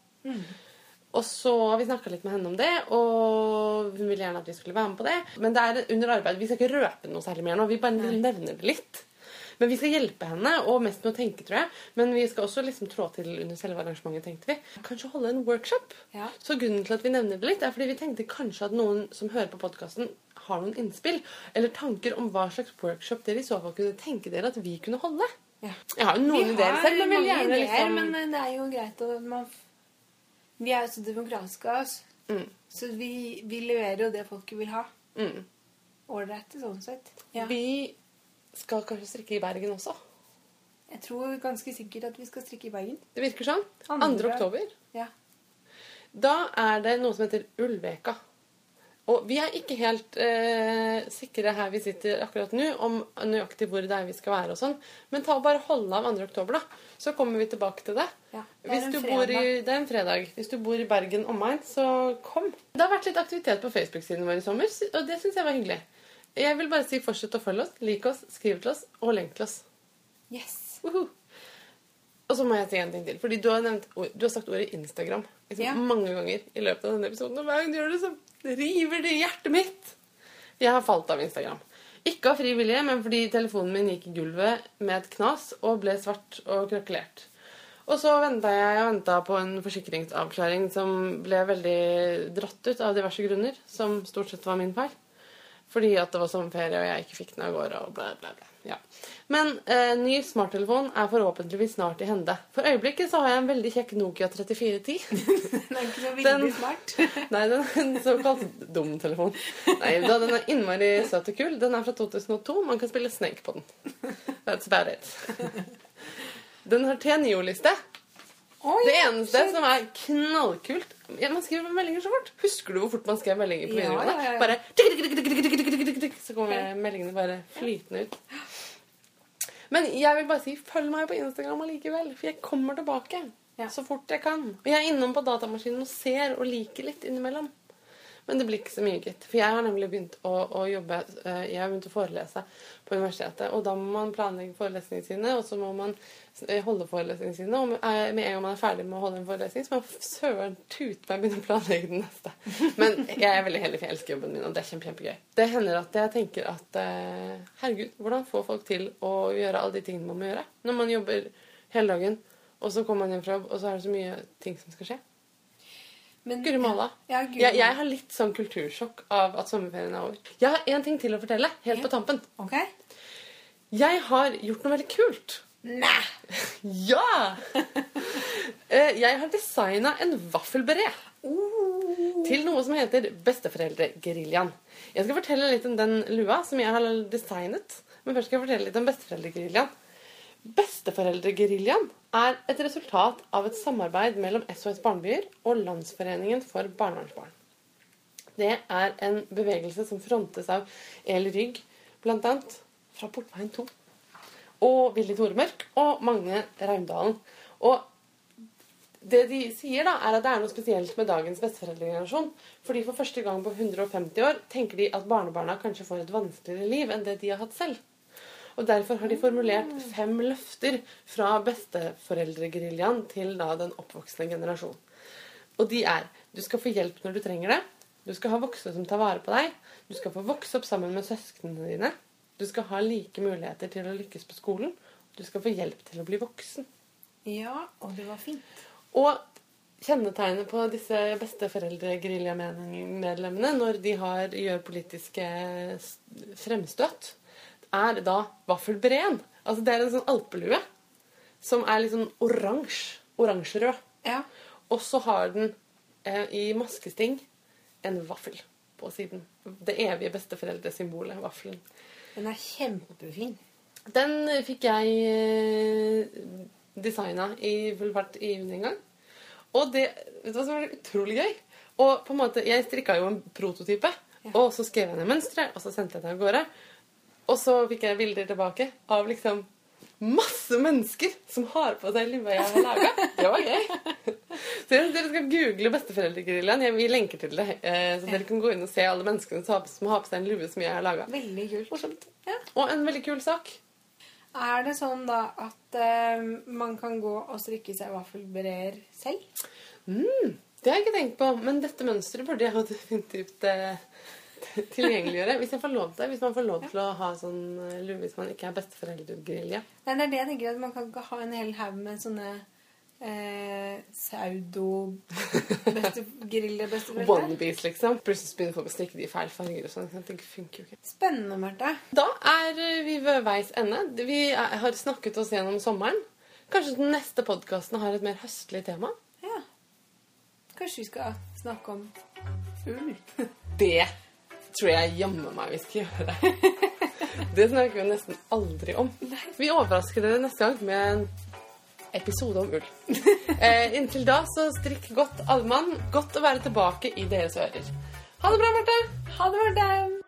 Og så har vi snakka litt med henne om det, og hun ville gjerne at vi skulle være med på det. Men det er under arbeid. Vi skal ikke røpe noe særlig mer nå. Vi bare nevner det litt. Men vi skal hjelpe henne, og mest med å tenke, tror jeg. Men vi skal også liksom trå til under selve arrangementet, tenkte vi. Kanskje holde en workshop. Ja. Så grunnen til at vi nevner det litt, er fordi vi tenkte kanskje at noen som hører på podkasten, har noen innspill eller tanker om hva slags workshop dere i så fall kunne tenke dere at vi kunne holde. Ja. Jeg har jo noen ideer selv, men ideer, liksom men eh, det er jo greit å man Vi er jo så demokratiske av oss, mm, så vi, vi leverer jo det folket vil ha. mm. Ålreite sånn sett. Ja. Vi skal kanskje strikke i Bergen også. Jeg tror ganske sikkert at vi skal strikke i Bergen. Det virker sånn. 2. Andre. oktober. Ja. Da er det noe som heter Ulveka. Og vi er ikke helt eh, sikre her vi sitter akkurat nå, om nøyaktig hvor det er vi skal være og sånn. Men ta og bare hold av 2. oktober, da. Så kommer vi tilbake til det. Ja, det er i, det er en fredag. Hvis du bor i Bergen omegn, så kom. Det har vært litt aktivitet på Facebook-siden vår i sommer, og det syns jeg var hyggelig. Jeg vil bare si fortsett å følge oss, like oss, skriv til oss og lenk til oss. Yes. Woohoo. Og så må jeg si en ting til. Fordi du har, nevnt, du har sagt ordet Instagram liksom, Ja. mange ganger i løpet av denne episoden. Og hver gang du gjør det, så river det i hjertet mitt. Jeg har falt av Instagram. Ikke av fri vilje, men fordi telefonen min gikk i gulvet med et knas og ble svart og krøkkelert. Og så venta jeg og venta på en forsikringsavklaring som ble veldig dratt ut av diverse grunner, som stort sett var min feil. Fordi at det var sommerferie, og jeg ikke fikk den av gårde. og bla, bla, bla. Ja. Men eh, ny smarttelefon er forhåpentligvis snart i hende. For øyeblikket så har jeg en veldig kjekk Nokia 3410. den er ikke så veldig smart. nei, den er en såkalt dum telefon. Nei da, den er innmari søt og kul. Den er fra 2002. Man kan spille Snake på den. That's about it. Den har TNIO-liste. Det eneste shit. som er knallkult Man skriver meldinger så fort. Husker du hvor fort man skrev meldinger på videregående? Ja, ja, ja. Bare så kommer meldingene bare flytende ut. Men jeg vil bare si følg meg på Instagram allikevel, for jeg kommer tilbake. Ja. Så fort jeg kan. Og jeg er innom på datamaskinen og ser og liker litt innimellom. Men det blir ikke så mye, gitt. For jeg har nemlig begynt å, å jobbe eh, Jeg har begynt å forelese på universitetet. Og da må man planlegge forelesningene sine, og så må man eh, holde forelesningene sine. Og med eh, en gang man er ferdig med å holde en forelesning, så må man søren tute meg begynne å planlegge den neste. Men jeg er veldig heldig, for jeg elsker jobben min, og det er kjempe, kjempegøy. Det hender at jeg tenker at herregud, hvordan få folk til å gjøre alle de tingene man må gjøre? Når man jobber hele dagen, og så kommer man hjem fra jobb, og så er det så mye ting som skal skje. Men- Guri malla. Ja, Jeg, jeg har litt sånn kultursjokk av at sommerferien er over. Jeg har en ting til å fortelle, helt på tampen. Okay. Jeg har gjort noe veldig kult. Nei! Ja! Eh, Jeg har designa en vaffelberet Uh. til noe som heter Besteforeldregeriljaen. Jeg skal fortelle litt om den lua som jeg har designet. Men først skal jeg fortelle litt om Besteforeldregeriljaen. Besteforeldregeriljaen er et resultat av et samarbeid mellom SOS Barnebyer og Landsforeningen for barnevernsbarn. Det er en bevegelse som frontes av El Rygg, annet, fra Portveien 2. Og Willy Toremørk og Magne Raundalen. Og det de sier, da, er at det er noe spesielt med dagens besteforeldregenerasjon. Fordi for første gang på 150 år tenker de at barnebarna kanskje får et vanskeligere liv enn det de har hatt selv. Og Derfor har de formulert fem løfter fra besteforeldregeriljaen til da den oppvoksende generasjon. Og de er du skal få hjelp når du trenger det. Du skal ha voksne som tar vare på deg. Du skal få vokse opp sammen med søsknene dine. Du skal ha like muligheter til å lykkes på skolen. Du skal få hjelp til å bli voksen. Ja, og det var fint. Og kjennetegnet på disse besteforeldre-geriljamedlemmene når de har, gjør politiske fremstøt, er da vaffelbreen. Altså det er en sånn alpelue som er litt sånn oransje. Oransjerød. Ja. Og så har den eh, i maskesting en vaffel på siden. Det evige besteforeldresymbolet, vaffelen. Den er kjempefin. Den fikk jeg eh, designa i full fart i juni en gang. Og det vet du hva som var utrolig gøy? Og på en måte, Jeg strikka jo en prototype, og så skrev jeg ned mønsteret, og så sendte jeg det av gårde. Og så fikk jeg bilder tilbake av liksom masse mennesker som har på seg lua jeg har laga. Det var gøy. Så dere skal google Besteforeldregeriljaen. Vi lenker til det, eh, så dere kan gå inn og se alle menneskene som har- på seg en lue som jeg har laga. Veldig kult. Ja. Og en veldig kul sak. Er det sånn da at uh, man kan gå og strikke seg vaffelbreer selv? Mm, det har jeg ikke tenkt på, men dette mønsteret burde jeg jo definitivt eh, tilgjengeliggjøre. Hvis jeg får lov til. Hvis man får lov til å ha sånn eh, hvis man ikke er besteforeldregrilje. Nei, det er det jeg tenker at Man kan ikke ha en hel haug med sånne eh, pseudo-gerilja-besteforeldre. Wannabes, liksom. Plutselig begynner folk å stikke de i feil farger og sånn. Det funker jo ikke. Spennende, Marte. Da er eh, vi ved veis ende. Vi er, har snakket oss gjennom sommeren. Kanskje den neste podkasten har et mer høstlig tema? Ja. Kanskje vi skal snakke om ull? Det tror jeg jammen meg vi skal gjøre. Det snakker vi nesten aldri om. Vi overrasker dere neste gang med en episode om ull. Eh, inntil da, så strikk godt, alle mann. Godt å være tilbake i deres ører. Ha det bra, Marte. Ha det, Marte!